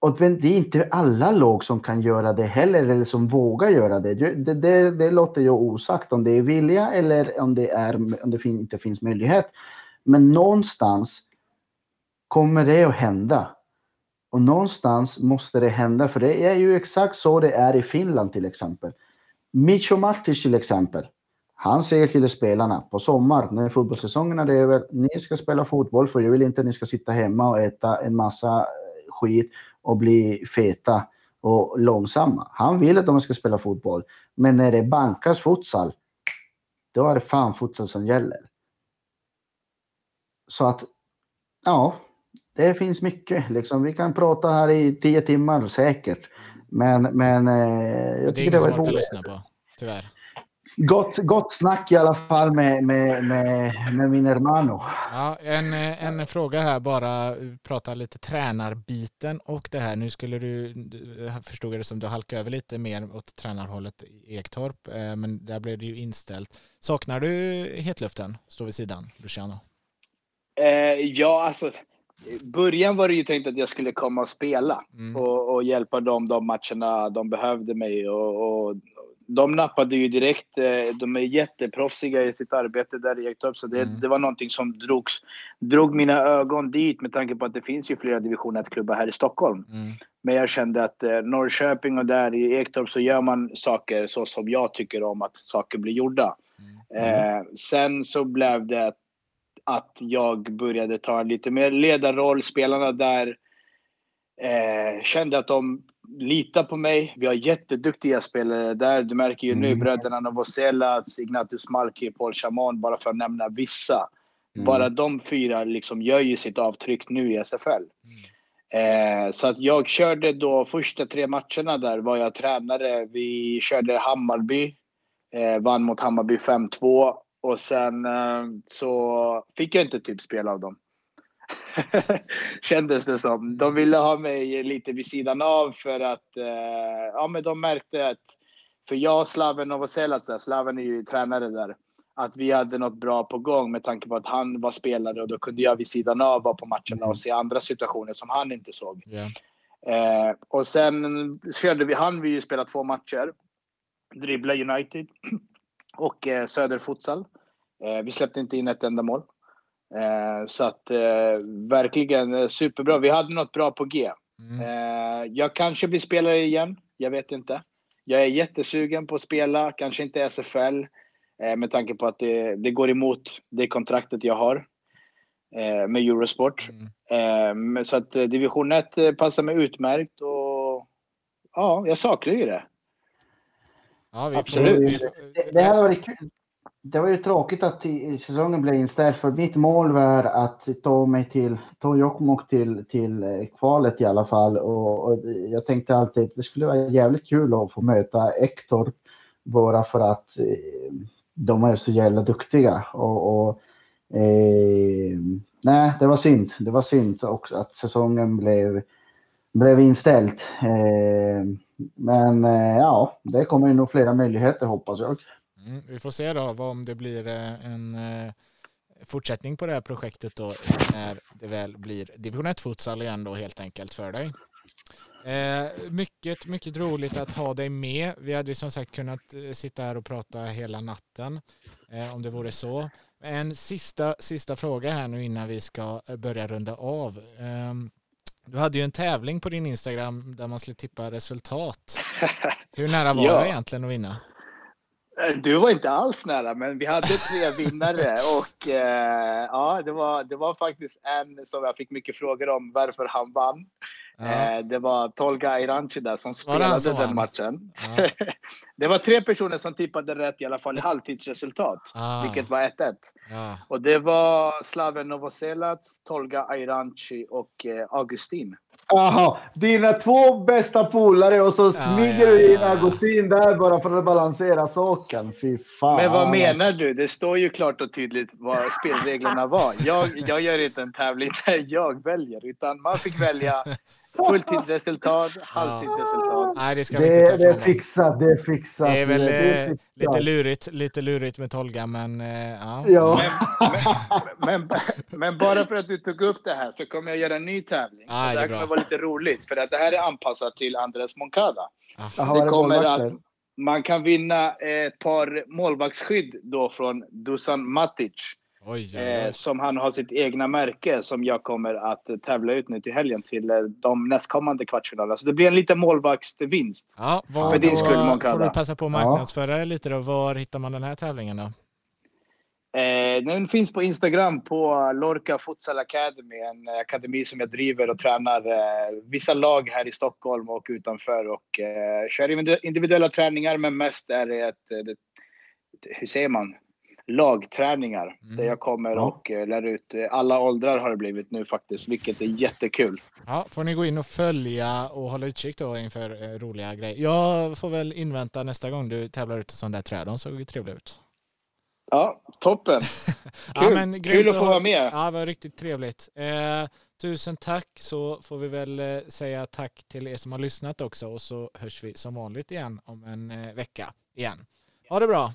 Och det är inte alla lag som kan göra det heller, eller som vågar göra det. Det, det, det låter ju osagt om det är vilja eller om det, är, om det inte finns möjlighet. Men någonstans kommer det att hända. Och någonstans måste det hända, för det är ju exakt så det är i Finland till exempel. Micho Martic till exempel. Han säger till spelarna på sommar när fotbollssäsongen är över, ni ska spela fotboll för jag vill inte att ni ska sitta hemma och äta en massa skit och bli feta och långsamma. Han vill att de ska spela fotboll. Men när det bankas futsal, då är det fan futsal som gäller. Så att, ja, det finns mycket. Liksom, vi kan prata här i tio timmar säkert. Men, men eh, jag tycker det, är det var roligt. lyssna på, tyvärr. Gott, gott snack i alla fall med, med, med, med min hermano. Ja, en, en fråga här bara, prata lite tränarbiten och det här. Nu skulle du, förstod jag det som du halkade över lite mer åt tränarhållet i Ektorp, eh, men där blev det ju inställt. Saknar du hetluften, stå vid sidan, Luciano? Eh, ja, alltså början var det ju tänkt att jag skulle komma och spela mm. och, och, hjälpa dem de matcherna de behövde mig och, och de nappade ju direkt. Eh, de är jätteproffsiga i sitt arbete där i Ektorp. Så det, mm. det var någonting som drogs, drog mina ögon dit med tanke på att det finns ju flera division 1-klubbar här i Stockholm. Mm. Men jag kände att eh, Norrköping och där i Ektorp så gör man saker så som jag tycker om att saker blir gjorda. Mm. Eh, sen så blev det att jag började ta lite mer ledarroll. Spelarna där eh, kände att de litar på mig. Vi har jätteduktiga spelare där. Du märker ju mm. nu bröderna Novoselac, Ignatius Malki, Paul Chamon, bara för att nämna vissa. Mm. Bara de fyra liksom gör ju sitt avtryck nu i SFL. Mm. Eh, så att jag körde då första tre matcherna där var jag tränare. Vi körde Hammarby, eh, vann mot Hammarby 5-2 och sen eh, så fick jag inte typ spela av dem. Kändes det som. De ville ha mig lite vid sidan av för att eh, ja, men de märkte att för jag och Slaven Novoselac, Slaven är ju tränare där, att vi hade något bra på gång med tanke på att han var spelare och då kunde jag vid sidan av vara på matcherna och se andra situationer som han inte såg. Yeah. Eh, och sen körde vi, han vi ju spela två matcher. Dribbla United och eh, Söder Futsal. Eh, vi släppte inte in ett enda mål. Eh, så att eh, verkligen eh, superbra. Vi hade något bra på G. Mm. Eh, jag kanske blir spelare igen. Jag vet inte. Jag är jättesugen på att spela, kanske inte SFL eh, med tanke på att det, det, går emot det kontraktet jag har eh, med Eurosport. Mm. så att division 1 passar mig utmärkt och ja, jag saknar ju det. Ja, Absolut. Det, det hade varit kul det var ju tråkigt att säsongen blev inställd för mitt mål var att ta mig till, ta Jokkmokk till, till eh, kvalet i alla fall och, och, jag tänkte alltid att det skulle vara jävligt kul att få möta Ektor bara för att eh, de är så jävla duktiga och, och eh, nej, det var synd. Det var synd också att säsongen blev, blev inställd. Eh, men eh, ja, det kommer ju nog flera möjligheter hoppas jag. Mm, vi får se då om det blir eh, en eh, fortsättning på det här projektet då när det väl blir division 1 futsal igen då helt enkelt för dig. Eh, mycket, mycket roligt att ha dig med. Vi hade ju som sagt kunnat eh, sitta här och prata hela natten eh, om det vore så. En sista, sista fråga här nu innan vi ska börja runda av. Eh, du hade ju en tävling på din Instagram där man skulle tippa resultat. Hur nära var ja. det egentligen att vinna? Eh, du var inte alls nära, men vi hade tre vinnare och eh, ja, det var, det var faktiskt en som jag fick mycket frågor om varför han vann. Ja. Eh, det var Tolga Iranci där som spelade den han? matchen. Ja. det var tre personer som tippade rätt i alla fall i halvtidsresultat, ah. vilket var 1-1. Ja. Och det var Slaven Novoselac, Tolga Iranci och eh, Augustin. Jaha, dina två bästa polare och så smyger ja, du in Augustin där bara för att balansera saken. Fy fan. Men vad menar du? Det står ju klart och tydligt vad spelreglerna var. Jag, jag gör inte en tävling där jag väljer, utan man fick välja Fulltidsresultat, halvtidsresultat. Nej, det ska vi inte ta Det är fixat, det är fixat. Det är väl det är eh, lite lurigt, lite lurigt med Tolga, men eh, ja. ja. Men, men, men, bara för att du tog upp det här så kommer jag göra en ny tävling. Ah, det här kommer vara lite roligt, för att det här är anpassat till Andres Moncada. Ah. Det kommer att man kan vinna ett par målvaktsskydd då från Dusan Matic. Oj, oj, oj. Eh, som han har sitt egna märke som jag kommer att tävla ut nu till helgen till eh, de nästkommande kvartsfinalerna. Så det blir en liten målvaktsvinst. Ja, vad, för din skull Moncada. får du passa på att marknadsföra ja. lite då. Var hittar man den här tävlingen då? Eh, den finns på Instagram på Lorca Futsal Academy, en akademi som jag driver och tränar eh, vissa lag här i Stockholm och utanför och eh, kör individuella träningar men mest är det ett, ett, ett hur säger man, lagträningar mm. där jag kommer och eh, lär ut. Eh, alla åldrar har det blivit nu faktiskt, vilket är jättekul. Ja, får ni gå in och följa och hålla utkik då inför eh, roliga grejer. Jag får väl invänta nästa gång du tävlar ut en sån där träd. De såg ju trevliga ut. Ja, toppen. Kul, ja, men, Kul att få vara med. Ja, det var riktigt trevligt. Eh, tusen tack så får vi väl säga tack till er som har lyssnat också och så hörs vi som vanligt igen om en vecka igen. Ha det bra.